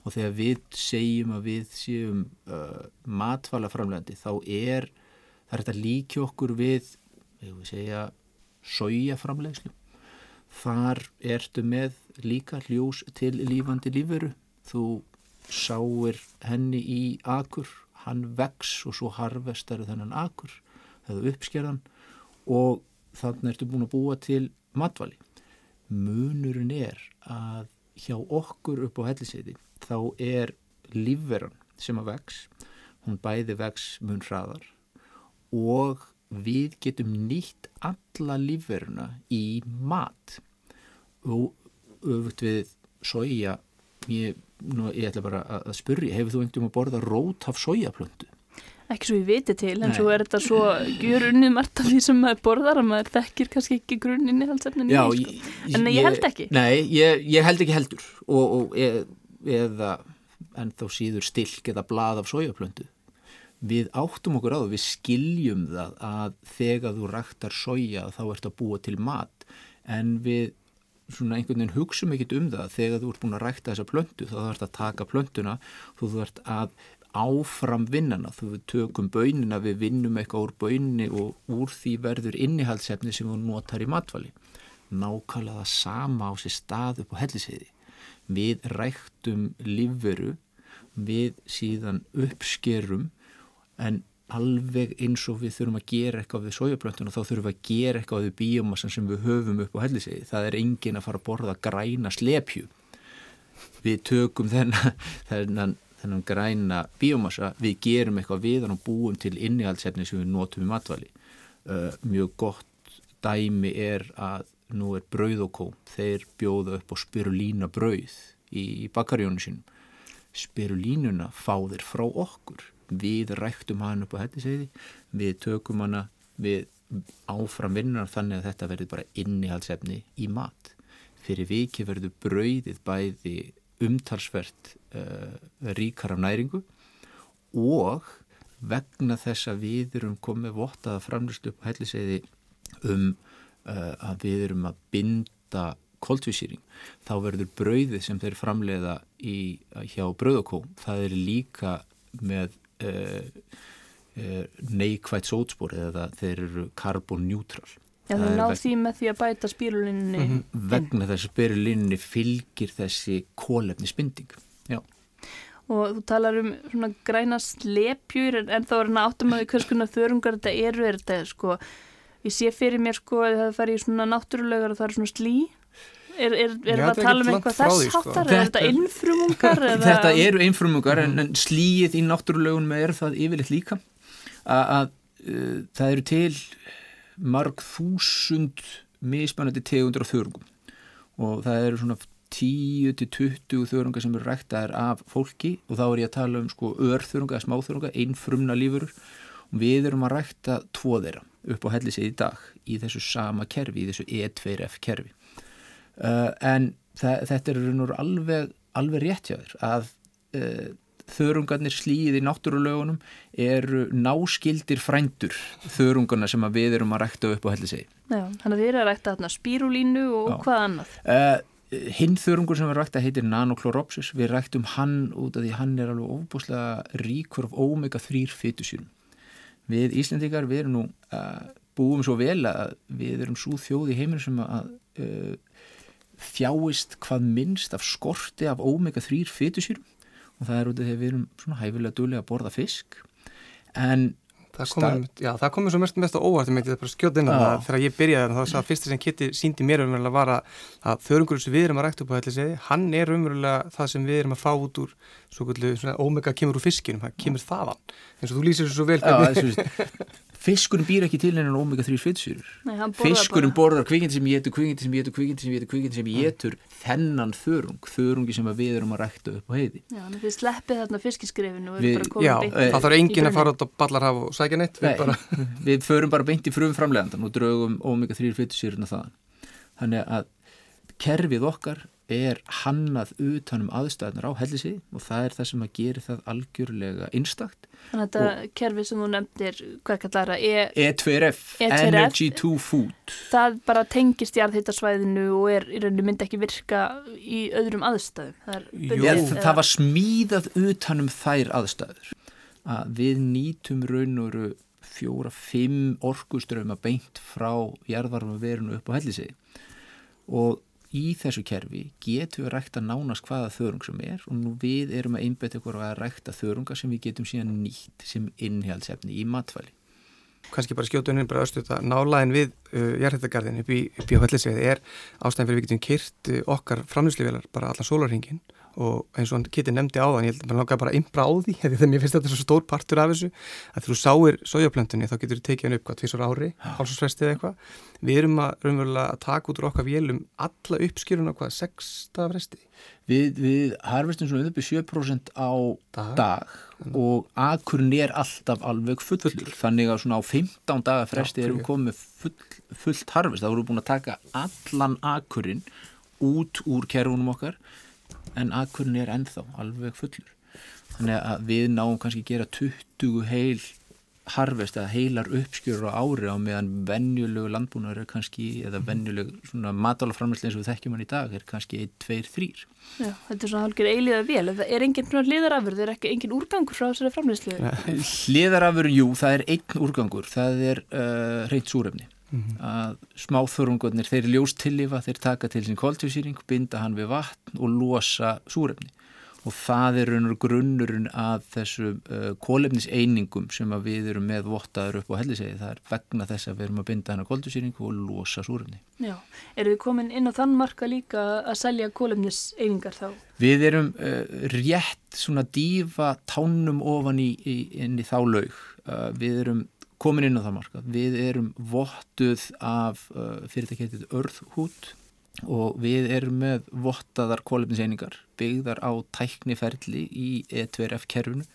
D: Og þegar við segjum að við séum uh, matfælaframlegandi þá er það er þetta líki okkur við vil segja sójaframlegslu þar ertu með líka hljós til lífandi lífveru. Þú sáir henni í akur hann vex og svo harvestar þennan akur eða uppskerðan og þannig ertu búin að búa til matvali munurinn er að hjá okkur upp á helliseiði þá er lífveran sem að vex, hún bæði vex mun hraðar og við getum nýtt alla lífveruna í mat. Og öfugt við soja ég, nú, ég ætla bara að spurja hefur þú einhverjum að borða rót af sojaplöndu?
A: Ekki svo ég viti til, en
D: Nei.
A: svo er þetta svo gjör unnið margt af því sem maður borðar að maður þekkir kannski ekki grunninni haldsefnin í
D: Já,
A: því,
D: ég,
A: sko. En ég held ekki.
D: Nei, ég, ég held ekki heldur og, og e, eða en þá síður stilk eða blað af sojaplöndu við áttum okkur á það, við skiljum það að þegar þú ræktar soja þá ert að búa til mat en við svona einhvern veginn hugsum ekkit um það. Þegar þú ert búin að rækta þessa plöntu þá ert að taka plöntuna þú ert að áfram vinnana. Þú tökum bönina, við vinnum eitthvað úr böninni og úr því verður innihaldsefni sem þú notar í matvali nákvæmlega það sama á sér stað upp á helliseiði við ræktum lífveru við síðan uppskerum en alveg eins og við þurfum að gera eitthvað við sojaplöntuna þá þurfum við að gera eitthvað við bíomassan sem við höfum upp á helliseiði það er engin að fara að borða græna slepju. Við tökum þennan, þennan, þennan græna bíomassa, við gerum eitthvað við og búum til innihaldsefni sem við notum í matvali uh, mjög gott dæmi er að nú er brauð og kó þeir bjóða upp á spirulína brauð í, í bakarjónu sínum. Spirulínuna fá þeir frá okkur við ræktum hann upp á hættiseiði við tökum hana við áfram vinnar þannig að þetta verður bara innihaldsefni í mat. Fyrir viki verður brauðið bæði umtalsvert uh, ríkar af næringu og vegna þess að við erum komið vottaða framlýst upp á helliseiði um uh, að við erum að binda koltvísýring, þá verður brauðið sem þeir framleiða í, hjá brauðokó, það er líka með neikvægt sótspor eða þeir eru karbonneutral
A: Já,
D: Það
A: þú
D: er
A: náð því með því að bæta spírulinni
D: vegna þess að spirulinni fylgir þessi kólefnisbinding já,
A: og þú talar um svona græna slepjur en, en þá er hann áttum að því hvers konar þörungar þetta eru er þetta sko ég sé fyrir mér sko að það fari í svona náttúrulegar og það er svona slí er, er, er það að tala um eitthvað þess
E: því, sko.
A: háttar er þetta innfrumungar eða
D: þetta eru einfrumungar en, en slíið í náttúrulegunum er það yfirleitt líka að, uh, það eru til marg þúsund mismunandi tegundur af þörungum. Og það eru svona 10-20 þörungar sem eru ræktaðar af fólki og þá er ég að tala um sko örþörunga eða smáþörunga, einfrumna lífurur og við erum að rækta tvo þeirra upp á hellisið í dag í þessu sama kerfi, í þessu E2F kerfi en þa- þetta er raun og alveg, alveg rétt hjá þér að uh, þörungarnir slíð í náttúrulögunum eru náskildir frændur þörungarna sem að við erum að rækta upp á hellisegi.
A: Já, þannig að þið eru að rækta þarna spírulínu og
D: Já.
A: hvað annað
D: Uh, hinn þörungur sem við rækta heitir nanokloropsis, við ræktum hann út af því hann er alveg óbúslega ríkur af omega-3 fytusýrum. Við Íslendingar, við erum nú uh, búum svo vel að við erum svo þjóð í heiminu sem að þjáist hvað minnst af skorti af omega-3 fytusýrum og það er út af því að við erum svona hæfilega duðlega að borða fisk. En
E: Það komur, já, það komur svo mest, mest á óvart ég myndi það bara skjóta inn á það. Þegar ég byrjaði þá að fyrsta sem Kitty síndi mér umverulega var að, þörungur sem við erum að rækta upp á helli segði, hann er umverulega það sem við erum að fá út úr svo kvöldu, svona omega kemur úr fiskinum, það kemur þaðan. Eins og þú lýsir þessu svo vel
D: já, fiskurinn býr ekki til hennan omega-3 fytusýrur
A: Nei, hann borðar
D: fiskurinn borðar kvikindi sem ég etur, kvikindi sem ég etur, kvikindi sem ég etur, kvikindi sem ég etur þennan þörung, þörungi sem við erum að rækta upp á heiði.
A: Já, að þið sleppið þarna fiskiskrefinu
D: Við-
E: Já,
D: eh,
E: það þarf
A: í
E: enginn að fara út á ballarhaf og sækja neitt við
D: Nei,
E: bara,
D: við förum bara beint í frum framlegandan og draugum omega-3 fytusýruna þaðan. Þannig að kerfið okkar er hannað utanum aðstæðnar á hellisi og það er það sem að gera það algjörlega einstakt.
A: Þannig að þetta kerfi sem þú nefndir, hvað kallar það, e,
D: E2RF,
A: E2RF.
D: Energy to Food.
A: það bara tengist jarðhittasvæðinu og er í rauninni myndi ekki virka í öðrum aðstæðum. Það, er
E: Jú.
A: eða-
D: það var smíðað utanum þær aðstæður að við nýtum raun og veru fjóra, fimm orkuströma beint frá jarðvarma verinu upp á hellisegi og í þessu kerfi getum við rækta nánast hvaða þörung sem er og nú við erum að einbetta ykkur að rækta þörunga sem við getum síðan nýtt sem innhjálpsefni í matvæli.
E: kannski bara skjótu henni bara östu þetta nálaðin við uh, jarðhættagarðin upp í, í höllisveiði er ástæðan fyrir við getum kyrt uh, okkar framlýsluvelar bara allan sólarhingin og eins og hann Kitty nefndi á þann ég held að maður langar bara að impra á því því að mér finnst þetta svo stór partur af þessu að þú sáir sójaplöntunni þá getur þú tekið hann upp hvað tvísar ári, hálsasvestið eða eitthvað. Við erum að raunverulega að taka út úr okkar vélum alla uppskýruna hvað, sexta fresti.
D: Við, við harfestum svona upp í 7% á
E: Dag.
D: dag og akurinn er alltaf alveg fullur. Þannig að svona á 15 daga fresti
E: Já,
D: erum við komið full, fullt harfest þá vorum við búin að taka allan akurinn út úr kerfunum okkar en akurinn er ennþá alveg fullur þannig að við náum kannski að gera 20 heil harfest eða heilar uppskjörur á ári á meðan venjulegu landbúnar er kannski eða venjulegu svona matálaframlæsli eins og við þekkjum hann í dag er kannski 1, 2, 3
A: Já, þetta er svona hálfur eilíða vel. Það er enginn svona hliðarafur, það er ekki enginn úrgangur frá þessari framleyslu.
D: Hliðarafur, jú, það er einn úrgangur, það er uh, reynt súrefni. Að smáþörungarnir, þeir ljóstillífa, þeir taka til sín koltvísýring, binda hann við vatn og losa súrefni. Og það er raunur grunnurinn að þessu uh, kólefniseiningum sem við erum með vottaður upp á hellisegi. Það er vegna þess að við erum að binda hann að koltvísýring og losa súrefni.
A: Já, eru við komin inn á þann marka líka að selja kólefniseiningar þá?
D: Við erum uh, rétt svona dífa tánum ofan í, í, inn í þá laug. Uh, við erum komin inn á það marka. Við erum vottuð af uh, fyrirtæketið Örðhút og við erum með vottaðar kólefniseiningar byggðar á tækniferli í E2RF kerfinu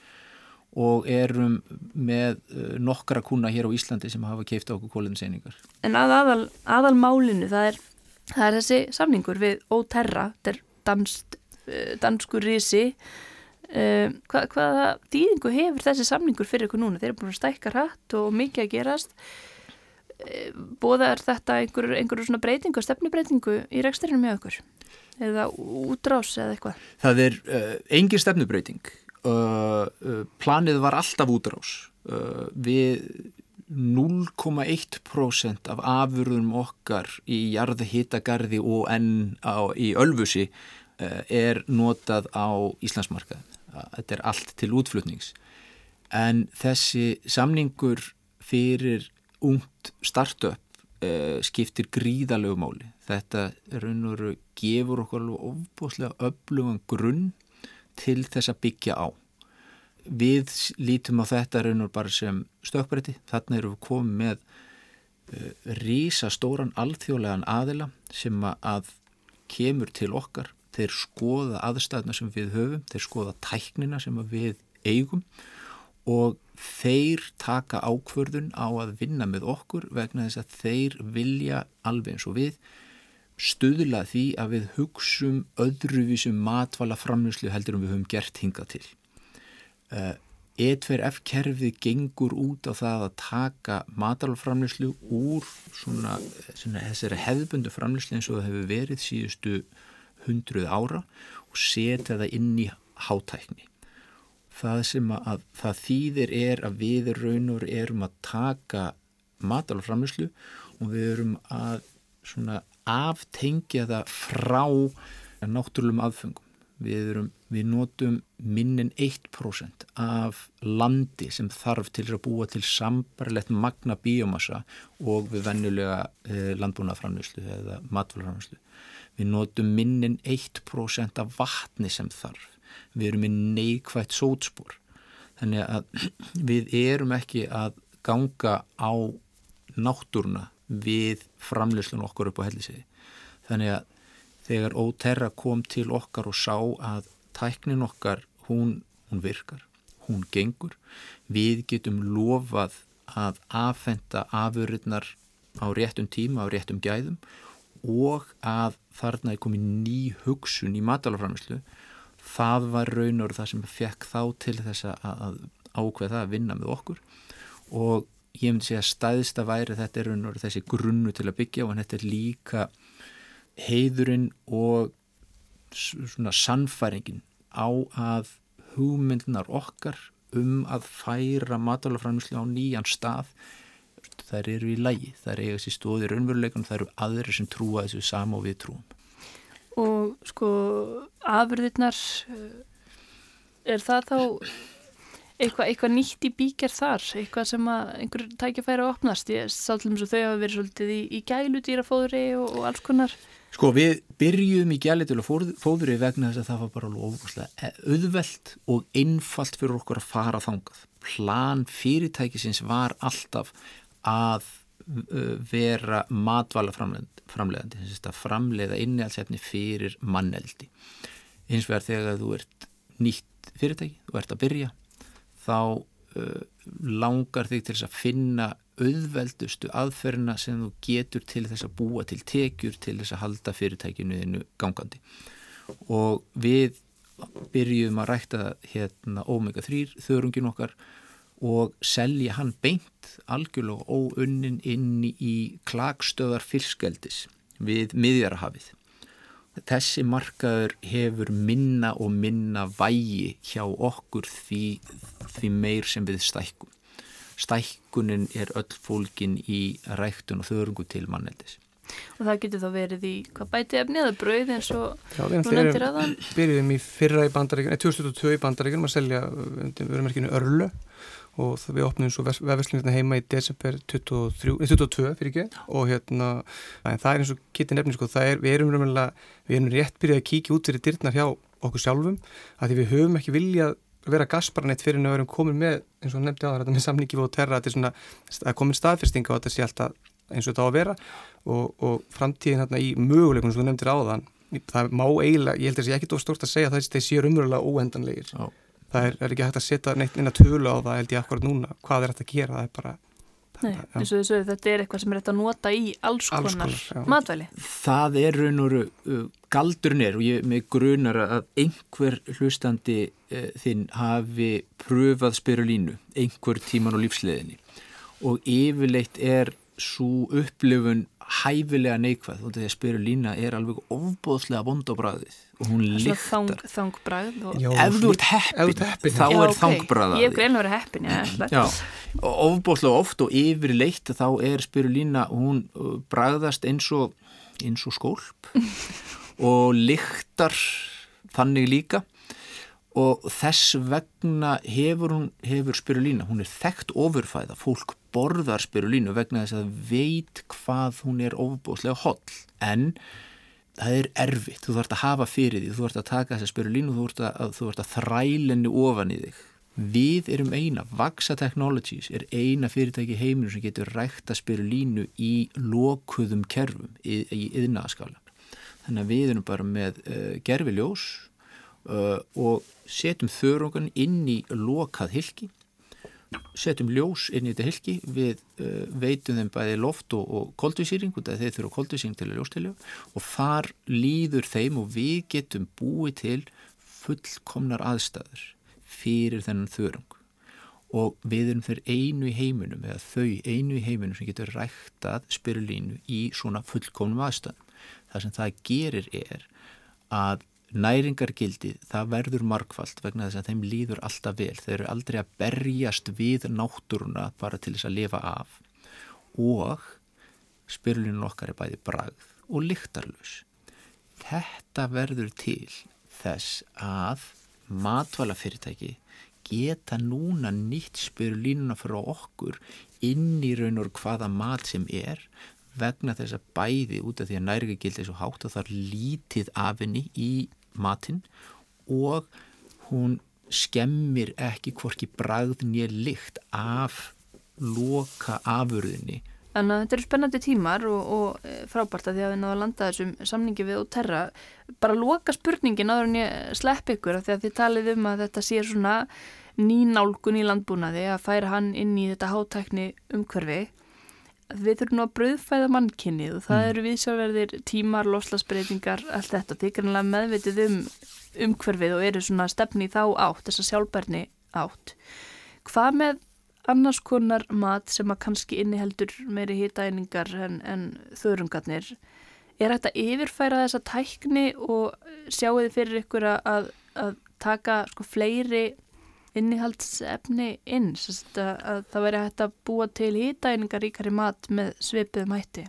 D: og erum með uh, nokkra kuna hér á Íslandi sem hafa keift okkur kólefniseiningar.
A: En að aðal, aðal málinu, það er, það er þessi samningur við Óterra, þetta er uh, danskur risi. Uh, hva, hvaða dýðingu hefur þessi samningur fyrir ykkur núna? Þeir eru búin að stækka hratt og mikið að gerast. Uh, Bóða er þetta einhverju einhver svona breytingu, stefnubreitingu í reksturinu með okkur? Eða útrás eða eitthvað?
D: Það er uh, engin stefnubreiting. Uh, planið var alltaf útrás. Við 0,1% af afurðum okkar í jarðhitagarði og enn á, í Ölfusi er notað á Íslandsmarkað. Þetta er allt til útflutnings. En þessi samningur fyrir ungt startup uh, skiptir gríðalegu máli. Þetta raun og veru gefur okkur ofbúslega öflugan grunn til þess að byggja á. Við lítum á þetta raun og veru bara sem stökkbreyti. Þarna erum við komið með uh, rísa stóran alþjóðlegan aðila sem að kemur til okkar. Þeir skoða aðstæðna sem við höfum, þeir skoða tæknina sem við eigum og þeir taka ákvörðun á að vinna með okkur vegna þess að þeir vilja alveg eins og við stuðla því að við hugsum öðruvísum matvala framlýslu heldur um við höfum gert hingað til. Uh, E2F kerfið gengur út á það að taka matalframlýslu úr svona, svona þessari hefðbundu framlýslu eins og það hefur verið síðustu hundruð ára og setja það inn í hátækni það sem að það þýðir er að við raunur erum að taka matalframlýslu og við erum að aftengja það frá náttúrulegum aðfengum. Við, erum, við notum minnin 1% af landi sem þarf til að búa til sambarlegt magna bíomassa og við vennulega eh, landbúnaframlýslu eða matvælframlýslu. Við notum minnin 1% af vatni sem þarf. Við erum með neikvægt sótspor. Þannig að við erum ekki að ganga á náttúruna við framleyslun okkur upp á hellisegi þannig að þegar Óterra kom til okkar og sá að tæknin okkar hún, hún virkar, hún gengur við getum lofað að affenda afurðnar á réttum tíma, á réttum gæðum og að þarna er komið ný hugsun í matalaframislu það var raun og það sem fekk þá til þess að ákveða að vinna með okkur. Og ég myndi segja að staðista væri þetta er raun og þessi grunnu til að byggja og þetta er líka heiðurinn og svona sannfæringin á að hugmyndunar okkar um að færa matalaframislu á nýjan stað þær eru í lægi, þær eiga sér stóðir raunveruleikunum, þær eru aðri sem trúa þessu sama og við trúum.
A: Og sko afurðirnar eh, er það þá eitthvað eitthva nýtt í bíkjar þar? Eitthvað sem að einhver tækifæri að opnast? Ég sátlum svo þau hafa verið svolítið í, í gælu dýrafóðri og, og alls konar.
D: Sko við byrjum í gælitil og fóðri vegna þess að það var bara ofuslega auðvelt og einfalt fyrir okkur að fara þangað. Plan fyrirtækisins var alltaf að uh, vera matvala framleiðandi, þess að framleiða innihaldsefni fyrir manneldi. Eins vegar þegar þú ert nýtt fyrirtæki, þú ert að byrja, þá uh, langar þig til þess að finna auðveldustu aðferna sem þú getur til þess að búa til tekjur til þess að halda fyrirtækinu þinnu gangandi. Og við byrjum að rækta hérna omega 3 þörungin okkar og selja hann beint algjörlega óunnin inn í klagstöðar fylskeldis við miðjarahafið. Þessi markaður hefur minna og minna vægi hjá okkur því, því meir sem við stækkum. Stækkunin er öll fólkin í ræktun og þörungu til manneldis.
A: Og það getur þá verið í hvað bæti efni eða brauð eins og þú nefndir aðan?
E: Við byrjuðum í fyrra í bandaríkjum, 2002 í bandaríkjum að selja verðmerkinu Örlu og við opnum svo vefverslunina heima í desember 23, 22 fyrir ekki og hérna það er eins og kittin nefnir sko, er, við erum umræðilega, við erum rétt byrjað að kíkja út fyrir dyrnar hjá okkur sjálfum að því við höfum ekki viljað vera gasparanett fyrir en við erum komin með eins og nefndi á það með samlingi og terra að það komin staðfyrstinga og þetta sé alltaf eins og þetta á að vera. Og, og framtíðin hérna í möguleikunum sem þú nefndir á þann það má eiginlega, ég held að það sé ekki stórt að segja að það sé umræðilega óendanlegir. Já það er, er ekki hægt að setja neitt inn að tölu á það held ég akkurat núna, hvað er hægt að gera? Það er bara
A: Nei, eins og þessu, þetta er eitthvað sem er hægt að nota í alls konar, alls konar matvæli.
D: Það er raun og uh, galdurinn er og ég með grunar að einhver hlustandi uh, þinn hafi pröfað spirulínu einhver tíman á lífsleðinni og yfirleitt er svo upplifun hæfilega neikvæð og því að spirulína er alveg ofbóðslega vond á bræðið og hún líktar
A: þang, Þangbræð og...
D: Ef þú ert heppin, heppin þá já, er okay. þangbræðið
A: Ég hef greinlega verið heppin, já,
D: og ofbóðslega oft og yfirleitt þá er spirulína, hún uh, bræðast eins og, eins og skólp og líktar þannig líka. Og þess vegna hefur, hún, hefur spirulína, hún er þekkt ofurfæða, fólk borðar spirulínu vegna þess að veit hvað hún er ofbúslega holl. En það er erfitt, þú þarfst að hafa fyrir því þú þarfst að taka þessa spirulínu þú þarfst að, þarfst að þrælenni ofan í þig. Við erum eina, Vaxa Technologies er eina fyrirtæki heiminu sem getur rækta spirulínu í lokuðum kerfum í, í yðnaðaskala þannig að við erum bara með uh, gerfiljós uh, og setjum þörungan inn í lokað hilki setjum ljós inn í þetta hilki við uh, veitum þeim bæði loft og, og koldvísýring, þeir þurfa koldvísýring til að ljóstilja og þar líður þeim og við getum búið til fullkomnar aðstæður fyrir þennan þörung. Og við erum þeir einu í heiminum eða þau einu í heiminum sem getur ræktað spirulínu í svona fullkomnum aðstæðum. Það sem það gerir er að næringargildið það verður markvallt vegna þess að þeim líður alltaf vel. Þeir eru aldrei að berjast við náttúruna bara til þess að lifa af. Og spyrlunum okkar er bæði bragð og lyktarlus þetta verður til þess að matvælafyrirtæki geta núna nýtt spyrlununa fyrir okkur inn í raun og hvaða mat sem er vegna þess að bæði út af því að næringagildið er svo hátt og það er lítið af henni í matinn og hún skemmir ekki hvorki bragð nýja lykt af loka afurðinni.
A: Þannig að þetta eru spennandi tímar og, og e, frábært að því að við náðum að landa þessum samningi við og terra. Bara loka spurningin áður en ég slepp ykkur að því að þið talið um að þetta sé svona nýnálgun í landbúnaði að færa hann inn í þetta hátækni umhverfi. Við þurfum að bröðfæða mannkynnið og það
D: Mm.
A: eru viðsjálfverðir tímar, loslasbreytingar, allt þetta. Þið grannlega meðvitið um umhverfið og eru svona stefni þá átt, þessa sjálfbærni átt. Hvað með annars konar mat sem að kannski inniheldur meiri hitaeiningar en, en þörungarnir? Er þetta yfirfæra þessa tækni og sjáu þið fyrir ykkur að, að taka sko fleiri innihaldsefni inn að, að það væri hægt að búa til hýtaeiningar ríkari mat með svipuðum hætti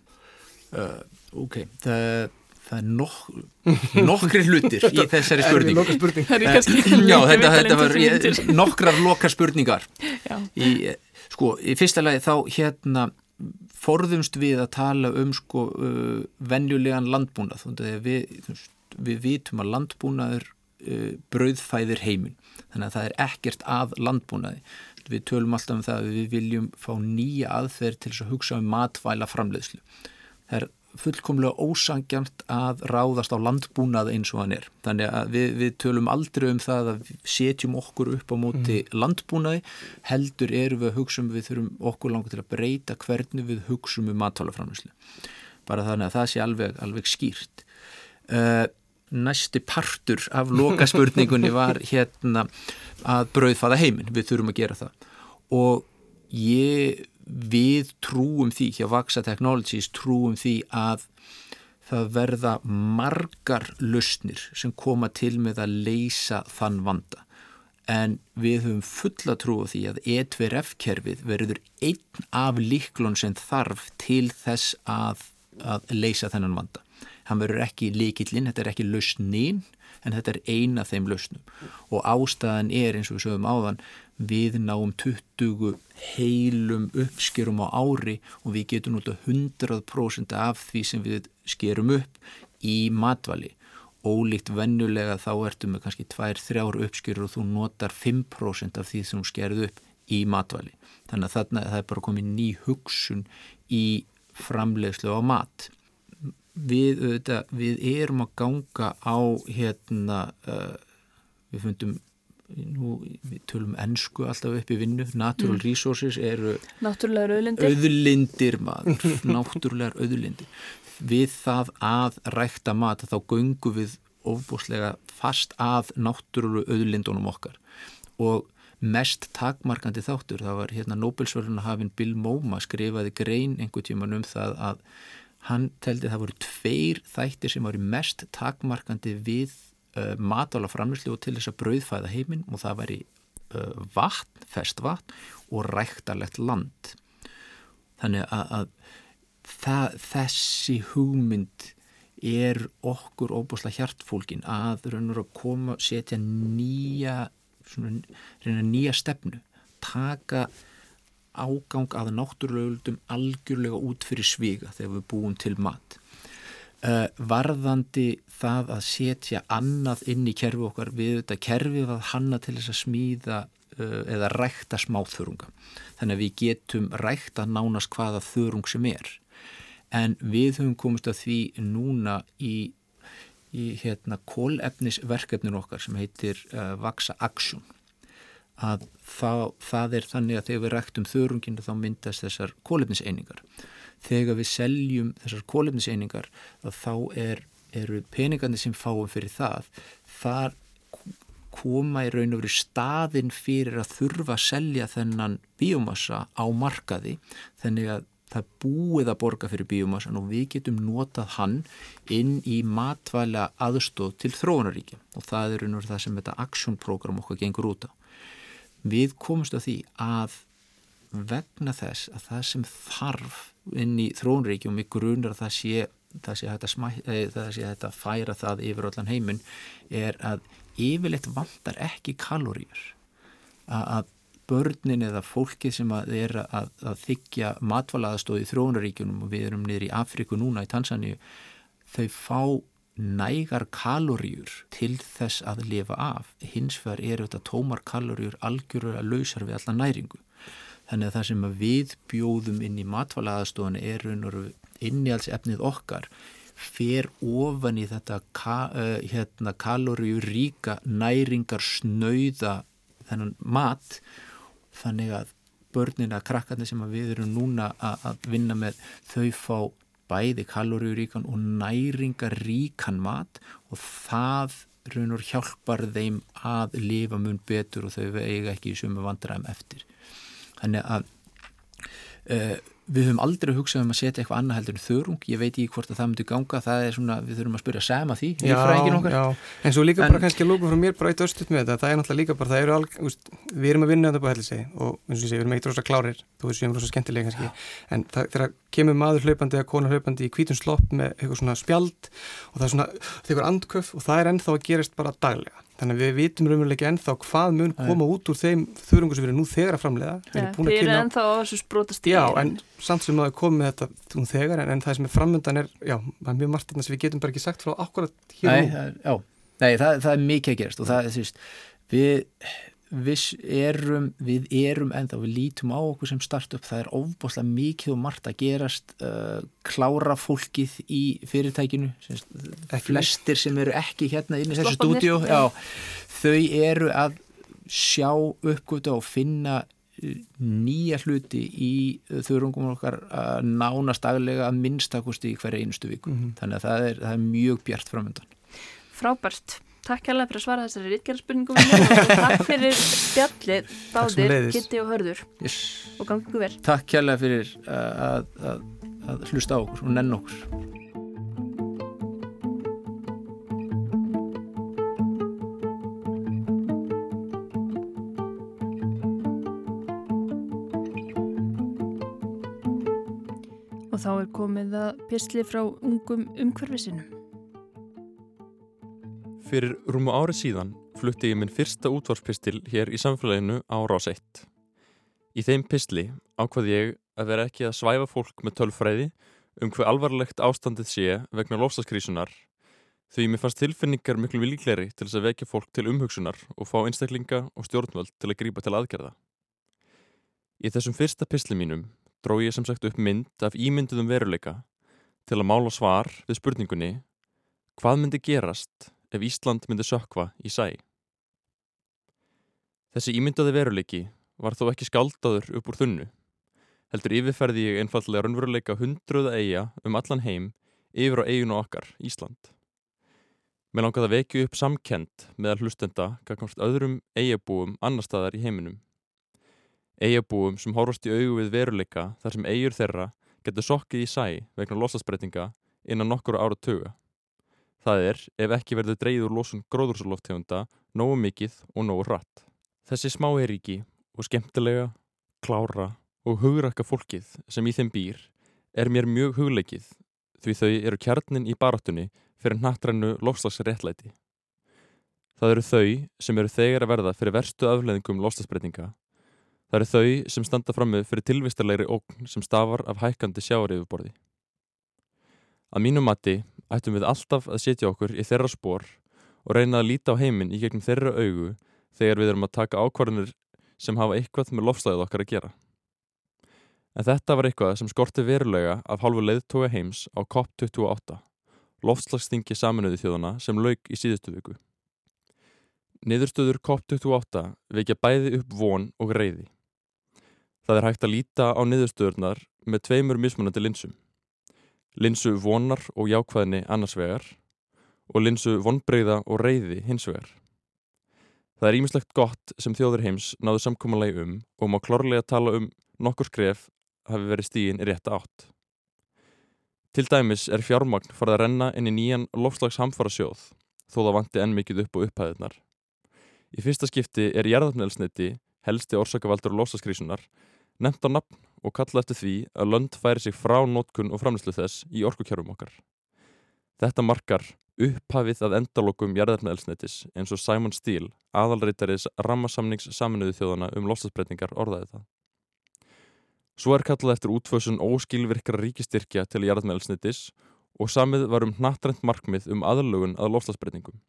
D: Uh, ok, það, það er nok nokkri hlutir í þessari spurning.
A: Er
D: Eh, Já, þetta, þetta var ég, nokkrar loka spurningar.
A: Já.
D: Í, sko, í fyrsta lagi þá hérna forðumst við að tala um sko uh, venjulegan landbúnað. Við, við vitum að landbúnaður uh, brauðfæðir heiminn. Þannig að það er ekkert að landbúnaði. Við tölum alltaf um það að við viljum fá nýja aðferð til þess að hugsa um matvæla framleiðslu. Það er fullkomlega ósangjant að ráðast á landbúnað eins og hann er. Þannig að við, við tölum aldrei um það að setjum okkur upp á móti landbúnaði, heldur erum við að hugsa um við þurfum okkur langar til að breyta hvernig við hugsa um matálaframlýslu. Bara þannig að það sé alveg, alveg skýrt. Uh, næsti partur af loka spurningunni var hérna að brauðfaða heiminn, við þurfum að gera það. Og ég við trúum því, hjá Vaxa Technologies trúum því að það verða margar lausnir sem koma til með að leysa þann vanda. En við höfum fulla trú á því að E2F-kerfið verður einn af líklun sem þarf til þess að, að leysa þennan vanda. Hann verður ekki líkillinn, þetta er ekki lausnin en þetta er eina þeim lausnum og ástæðan er eins og við sögum áðan við náum 20 heilum uppskerum á ári og við getum nota 100% af því sem við skerum upp í matvali ólíkt vennulega þá ertu með kannski 2-3 uppskjörur og þú notar 5% af því sem þú skerðu upp í matvali. Þannig að þarna það er bara komið ný hugsun í framleiðslu á mat. Við, auðvitað, við erum að ganga á hérna, uh, við fundum nú, við tölum ennsku alltaf upp í vinnu, natural resources eru
A: Náttúrulega auðlindir.
D: auðlindir maður, náttúrulegar auðlindir. Við það að rækta mat þá göngum við ofbúslega fast að náttúrulegu auðlindunum okkar. Og mest takmarkandi þáttur, það var hérna Nobelsvöluna hafinn Bill Moma skrifaði grein einhver tíman um það að hann teldi það voru tveir þættir sem voru mest takmarkandi við uh, matála framlýslu og til þess að brauðfæða heiminn og það væri uh, vatn, fest vatn og ræktarlegt land. Þannig að, að það, þessi hugmynd er okkur óbúslega hjartfólkin að raunur að koma setja nýja svona, nýja stefnu taka ágang að náttúrulegum algjörlega út fyrir sviga þegar við búum til mat. Uh, varðandi það að setja annað inn í kerfi okkar við þetta kerfi að hanna til þess að smíða uh, eða rækta smáþörunga. Þannig að við getum rækta nánast hvaða þörung sem er. En við höfum komist að því núna í, í hérna kólefnisverkefnin okkar sem heitir uh, Vaxa Action að það, það er þannig að þegar við ræktum þörunginu þá myndast þessar kólefniseiningar þegar við seljum þessar kólefniseiningar þá er, eru peningarnir sem fáum fyrir það þar koma í raun og veru staðin fyrir að þurfa að selja þennan bíomassa á markaði. Þannig að það búið að borga fyrir bíomassan og við getum notað hann inn í matvæla aðstóð til þróunaríkja og það er raun og veru það sem þetta aksjónprogram okkar gengur út á. Við komumst að því að vegna þess að það sem þarf inn í þróunaríkjum í grunar að það sé það sé hægt að, að færa það yfir allan heiminn er að yfirleitt vantar ekki kaloríur. Að börnin eða fólki sem að er að, að þykja matvalaðastóði í þróunaríkjunum og við erum niður í Afriku núna í Tansaníu þau fá nægar kaloríur til þess að lifa af. Hins vegar eru þetta tómar kaloríur algjörlega lausar við alla næringu. Þannig að það sem að við bjóðum inn í matvalaðastofinu er innjálsefnið okkar fer ofan í þetta ka, uh, hérna, kaloríu ríka næringar snauða þennan mat. Þannig að börnin að krakkarnir sem að við erum núna að, að vinna með þau fá bæði kaloríuríkan og næringaríkan mat og það raun og hjálpar þeim að lifa mun betur og þau eiga ekki í sumu vandræðum eftir. Þannig að uh, við höfum aldrei hugsað um að setja eitthvað annað heldur en þörung, ég veit ekki hvort að það myndi ganga. Það er svona, við þurfum að spyrja Sam að því
E: já, já, en svo líka en, bara kannski að lóka frá mér bara eitt östut með þetta, það er náttúrulega líka bara það eru alg, úst, við erum að vinna þetta búið heldur segi og eins og ég segi, við erum eitt rosa klárir. Þú veist, við erum rosa skemmtilega kannski. En það, þegar kemur maður hlaupandi eða kona hlaupandi í kvítun slopp með eitthvað svona spjald og það er svona, Þannig að við vitum raunverulega ekki ennþá hvað mun koma út úr þeim þurrungu sem við erum nú þegar að framlega.
A: Ja, Þið eru ennþá á þessu sprótastíð.
E: Já, en samt sem að við komum með þetta nú þegar, en, en það sem er framöndan er, já, það er mjög margt þarna sem við getum bara ekki sagt frá akkurat hér
D: Nei, það, já, Nei, það, það er mikið að gerast og það er því að við við erum, við erum ennþá, við lítum á okkur sem startup, það er ofbáslega mikið og margt að gerast uh, klára fólkið í fyrirtækinu flestir sem eru ekki hérna inn í þessu stúdíu þau eru að sjá uppgötu og finna uh, nýja hluti í þurrungum okkar að nánast daglega að minnstakusti í hverja einustu viku. Mm -hmm. þannig að það er, það er mjög bjart framöndan
A: Frábært Takk kærlega fyrir að svara þessari rítkjæraspurningum og takk fyrir spjallið báðir, Gitti og Hörður yes. og gangið vel.
D: Takk kærlega fyrir að, að, að hlusta á okkur og nenn okkur.
A: Og þá er komið að pysli frá ungum umhverfisinum.
F: Fyrir rúmu ári síðan flutti ég minn fyrsta útvarspistil hér í samfélaginu á Rás 1. Í þeim pistli ákvaði ég að vera ekki að svæfa fólk með tölfræði um hver alvarlegt ástandið sé vegna lofstaskrísunar því mér fannst tilfinningar miklu vilíkleri til þess að vekja fólk til umhugsunar og fá einstaklinga og stjórnvöld til að grípa til aðgerða. Í þessum fyrsta pistli mínum dró ég sem sagt upp mynd af ímynduðum veruleika til að mála svar við spurningunni hvað myndi gerast ef Ísland myndi sökva í sæ. Þessi ímyndaði veruleiki var þó ekki skáldaður upp úr þunnu. Heldur yfirferði ég einfallega raunveruleika hundruða eiga um allan heim yfir á eiginu okkar, Ísland. Mér langaði að vekju upp samkend meðal hlustenda gagnátt öðrum eigabúum annar staðar í heiminum. Eigabúum sem horfast í augu við veruleika þar sem eigur þeirra getur sokkið í sæ vegna losasbreytinga innan nokkur ára tuga. Það er ef ekki verður dreyð úr losun gróðursaloftegunda nógu mikið og nógu hratt. Þessi smá eríki og skemmtilega, klára og hugrakka fólkið sem í þeim býr er mér mjög hugleikið því þau eru kjarnin í barátunni fyrir nattrænu lofslagsréttlæti. Það eru þau sem eru þegar að verða fyrir verstu afleðingum lofslagsbreytinga. Það eru þau sem standa frammi fyrir tilvistarleiri ógn sem stafar af hækkandi sjáariðuborði. Að mínu mati ættum við alltaf að setja okkur í þeirra spór og reyna að líta á heiminn í gegnum þeirra augu þegar við erum að taka ákvarðanir sem hafa eitthvað með lofslæðið okkar að gera. En þetta var eitthvað sem skorti verulega af hálfu leiðtoga heims á COP28, lofslagstingi saminuði þjóðana sem lauk í síðustu viku. Niðurstöður COP28 vekja bæði upp von og reyði. Það er hægt að líta á niðurstöðurnar með tveimur mismunandi linsum linsu vonar og jákvæðni annars vegar og linsu vonbreyða og reyði hins vegar. Það er ímislegt gott sem þjóður heims náðu samkómanlegi um og má klárlega tala um nokkur skref hafi verið stígin í rétta átt. Til dæmis er fjármagn farið að renna inn í nýjan lofslags hamfara sjóð þó það vanti enn mikið upp og upphæðunar. Í fyrsta skipti er jærðarnelsniti, helsti orsakavaldur og lofslagskrísunar, nefnt á nafn og kalla eftir því að lönd færi sig frá nótkun og framlýslu þess í orkukjörfum okkar. Þetta markar upphafið að endalokum jarðarnaelsnetis eins og Simon Steele, aðalreitaris rammasamnings saminuði þjóðana um lostasbreytingar orðaði það. Svo er kallað eftir útfösun óskilvirkra ríkistyrkja til jarðarnaelsnetis og samið var um nattrænt markmið um aðlögun að lostasbreytingum.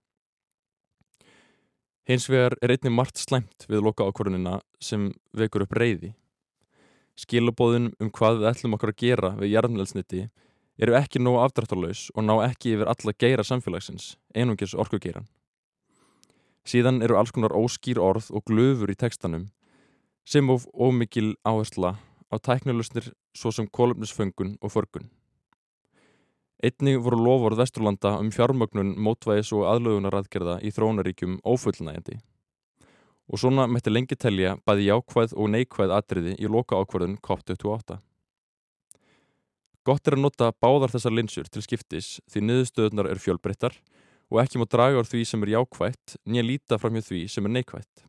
F: Hins vegar er einnig margt slæmt við loka ákvörunina sem vekur upp reyði. Skilabóðin um hvað við ætlum okkur að gera við jarðnælsniti eru ekki nógu afdrættarlaus og ná ekki yfir alla geira samfélagsins, einungis orkugeiran. Síðan eru alls konar óskýr orð og glöfur í tekstanum sem of ómikil áhersla á tæknilusnir svo sem kólumnisföngun og förgun. Einnig voru lofórð Vesturlanda um fjármögnun, mótvæðis og aðlögunaradgerða í þróunaríkjum ófullnægjandi. Og svona mætti lengi telja bæði jákvæð og neikvæð atriði í loka ákvarðun COP28. Gott er að nota báðar þessar linsur til skiptis því niðurstöðunar er fjölbreyttar og ekki má draga úr því sem er jákvætt nýja líta fram hjá því sem er neikvætt.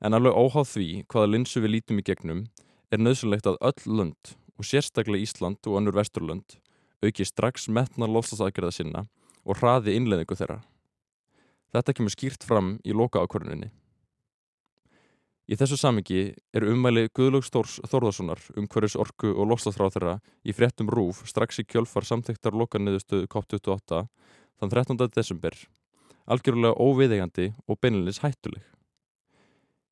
F: En alveg óháð því hvaða linsu við lítum í gegnum er nöðsynlegt að öll lönd og sérstaklega Ísland og önnur vesturlönd auki strax metna lofstafsaðgerða sinna og hraði innleðingu þeirra. Þetta kemur skýrt fram í loka ákvörðuninni. Í þessu samingi er ummæli Guðlaugs Þórs Þórðarssonar um hverjus orku og lofstafsráð þeirra í fréttum rúf strax í kjölfar samþektar lokanniðustöðu COP28 þann 13. desember algjörlega óviðegandi og beinleins hættuleg.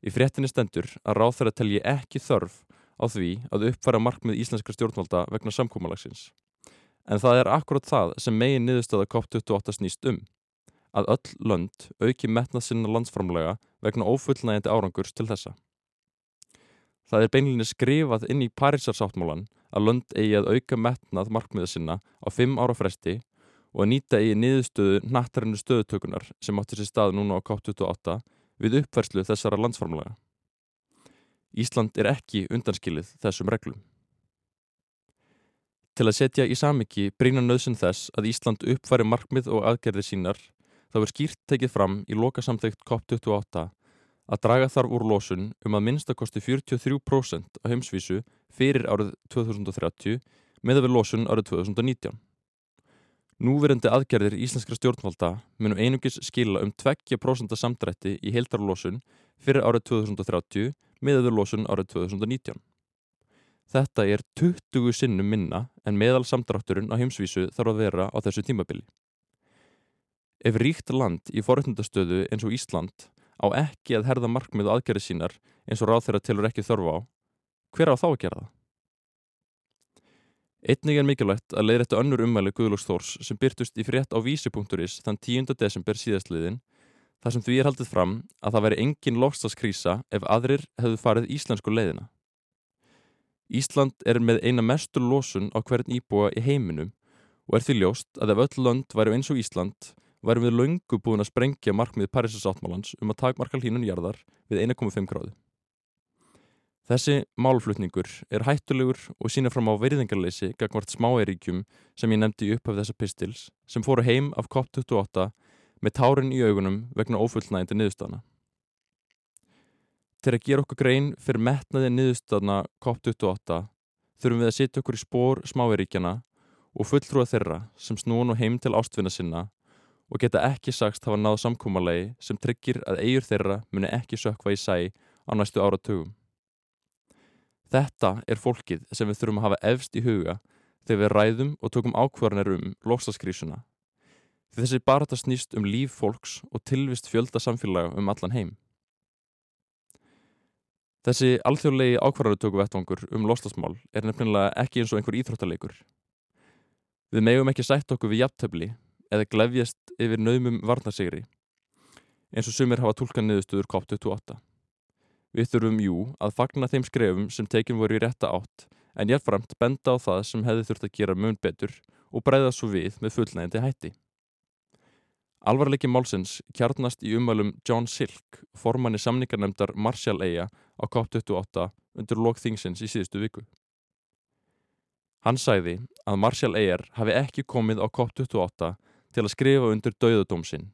F: Í fréttinni stendur að ráð þeirra telji ekki þörf á því að uppfæra markmið íslenskra stjórnvalda vegna samkómalagsins. En það er akkurat það sem megin niðurstöða COP28 snýst um. Að öll lönd auki metnað sinna landsframlega vegna ófullnægjandi árangurs til þessa. Það er beinlinni skrifað inn í Parísarsáttmálan að lönd eigi að auka metnað markmiða sinna á fimm ára fresti og að nýta eigi niðurstöðu nattarinnu stöðutökunar sem átti sér stað núna á COP28 við uppfærslu þessara landsframlega. Ísland er ekki undanskilið þessum reglum. Til að setja í samiki brína nöðsinn þess að Ísland uppfæri markmið og aðgerði sínar þá er skýrt tekið fram í loka samþygt COP28 að draga þarf úr losun um að minnstakosti 43% á heimsvísu fyrir árið 2030 með að við losun árið 2019. Núverandi aðgerðir íslenskra stjórnvalda munum einungis skila um 2% samdrætti í heildarlosun fyrir árið 2030 með að við losun árið 2019. Þetta er 20 sinnum minna en meðal samdrátturinn á heimsvísu þarf að vera á þessu tímabili. Ef ríkt land í forhundastöðu eins og Ísland á ekki að herða markmið og aðgerði sínar eins og ráð þeirra tilur ekki þörfa á, hver á þá að gera það? Einnig er mikilvægt að leiðrættu önnur umæli Guðlúks Þórs sem byrtust í frétt á vísi.is þann 10. desember síðastliðin þar sem því er haldið fram að það veri engin lofstaskrísa ef aðrir hefðu farið íslensku leiðina. Ísland er með eina mestur losun á hvern íbúa í heiminum og er því ljóst að ef öll lönd væri eins og Ísland værum við löngu búin að sprengja markmið Parísasáttmálans um að takmarka hlínun jarðar við 1,5 gráðu. Þessi málflutningur er hættulegur og sína fram á veriðingarleysi gagvart smáeríkjum sem ég nefndi upp af þessa pistils sem fóru heim af COP28 með tárin í augunum vegna ofullnægindi niðurstana. Til að gera okkur grein fyrir metnaði niðurstaðna COP28 þurfum við að setja okkur í spór smáveríkjana og fulltrúa þeirra sem snúan og heim til ástvinna sinna og geta ekki sagst hafa náð samkúmalegi sem tryggir að eigur þeirra muni ekki sökva í sæ á næstu áratugum. Þetta er fólkið sem við þurfum að hafa efst í huga þegar við ræðum og tökum ákvarðanir um lofstaskrísuna. Þessi bara þetta snýst um líf fólks og tilvist fjölda samfélaga um allan heim. Þessi alþjóðlegi ákvarðarutöku vettvangur um loslasmál er nefnilega ekki eins og einhver íþróttalegur. Við megum ekki sætt okkur við jafntöfli eða glefjast yfir naumum varnarsigri eins og sumir hafa tólkan niðurstöður COP28. Við þurfum jú að fagna þeim skrefum sem tekin voru í rétta átt en jáfnframt benda á það sem hefði þurft að gera mun betur og breyða svo við með fullnægindi hætti. Alvarleiki málsins kjarnast í umvalum John Silk, formanni samningarnemdar Marshall-eiga á COP28 undir lokþingsins í síðustu viku. Hann sæði að Marshall-eigar hafi ekki komið á COP28 til að skrifa undir dauðadómsinn.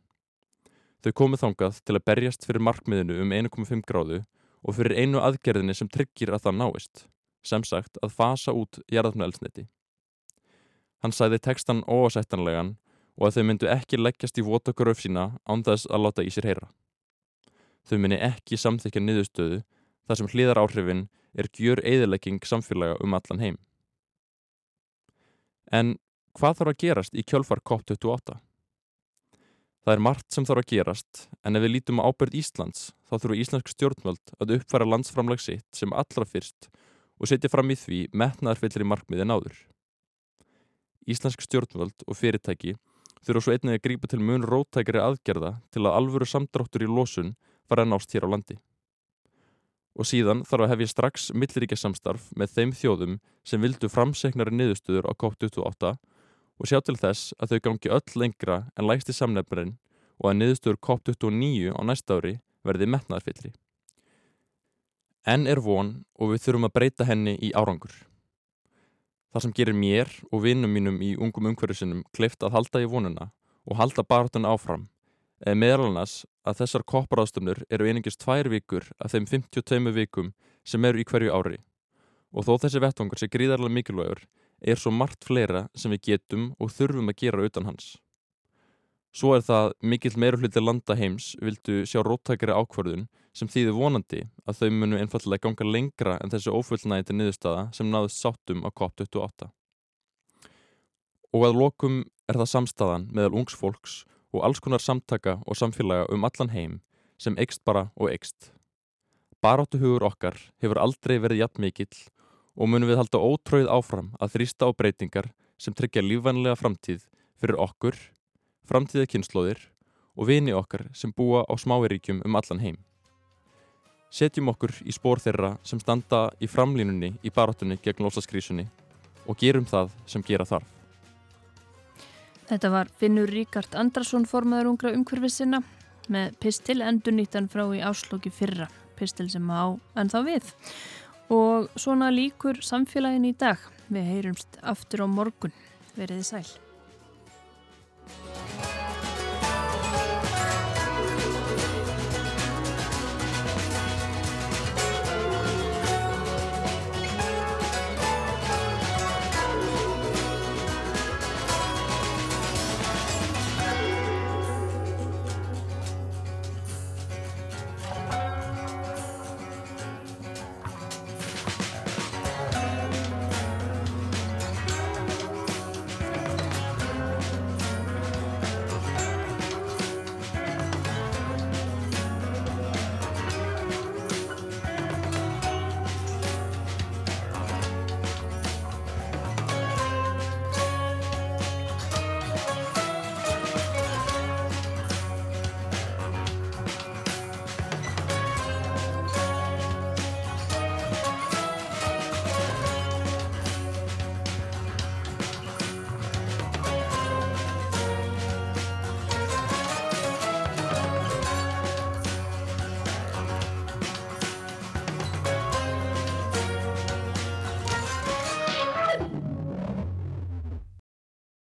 F: Þau komið þangað til að berjast fyrir markmiðinu um 1,5 gráðu og fyrir einu aðgerðinni sem tryggir að það náist, sem sagt að fasa út jarðarfnælsniti. Hann sæði tekstan óásættanlegan og að þau myndu ekki leggjast í votakuröf sína án þess að láta í sér heyra. Þau myndi ekki samþykja niðurstöðu þar sem hlýðar áhrifin er gjör eðilegging samfélaga um allan heim. En hvað þarf að gerast í kjölfar COP28? Það er margt sem þarf að gerast, en ef við lítum á ábyrð Íslands, þá þurfu íslensk stjórnvöld að uppfæra landsframlag sitt sem allra fyrst og setja fram í því metnaðarfyllir í markmiðin áður. Íslensk stjórnvöld og fyrirtæki þurfa svo einnig að grípa til mun rótækri aðgerða til að alvöru samdráttur í losun fara að nást hér á landi. og síðan þarf að hefja strax milliríkja samstarf með þeim þjóðum sem vildu framseknari niðurstöður á COP28 og sjá til þess að þau gangi öll lengra en lægsti samnefnarinn og að niðurstöður COP29 á næsta ári verði metnaðarfyllri. En er von og við þurfum að breyta henni í árangur. Það sem gerir mér og vinnum mínum í ungum umhverjusinum kleift að halda í vonuna og halda barðun áfram eða meðal annars að þessar kopparáðstöfnur eru einingist tvær vikur af þeim 52 vikum sem eru í hverju ári og þó þessi vettvangur sé gríðarlega mikilvægur er svo margt fleira sem við getum og þurfum að gera utan hans. Svo er það mikill meira hluti landa heims vildu sjá róttækari ákvarðun sem þýði vonandi að þau munu einfallega ganga lengra en þessi ófullnægindi niðurstaða sem náðust sáttum á COP28. Og að lokum er það samstaðan meðal ungs fólks og alls konar samtaka og samfélaga um allan heim sem eikst bara og eikst. Baráttuhugur okkar hefur aldrei verið jafn mikill og munum við halda ótröið áfram að þrýsta á breytingar sem tryggja lífvænlega framtíð fyrir okkur, framtíða kynnslóðir og vini okkar sem búa á smáiríkjum um allan heim. Setjum okkur í spór þeirra sem standa í framlínunni í baráttunni gegn lósaskrísunni og gerum það sem gera þarf.
A: Þetta var Finnur Ríkard Andrarsson formaður ungra umhverfisina með pistil endur nýttan frá í ásloki fyrra, pistil sem á en þá við. Og svona líkur samfélagin í dag. Við heyrumst aftur á morgun. Veriði sæl.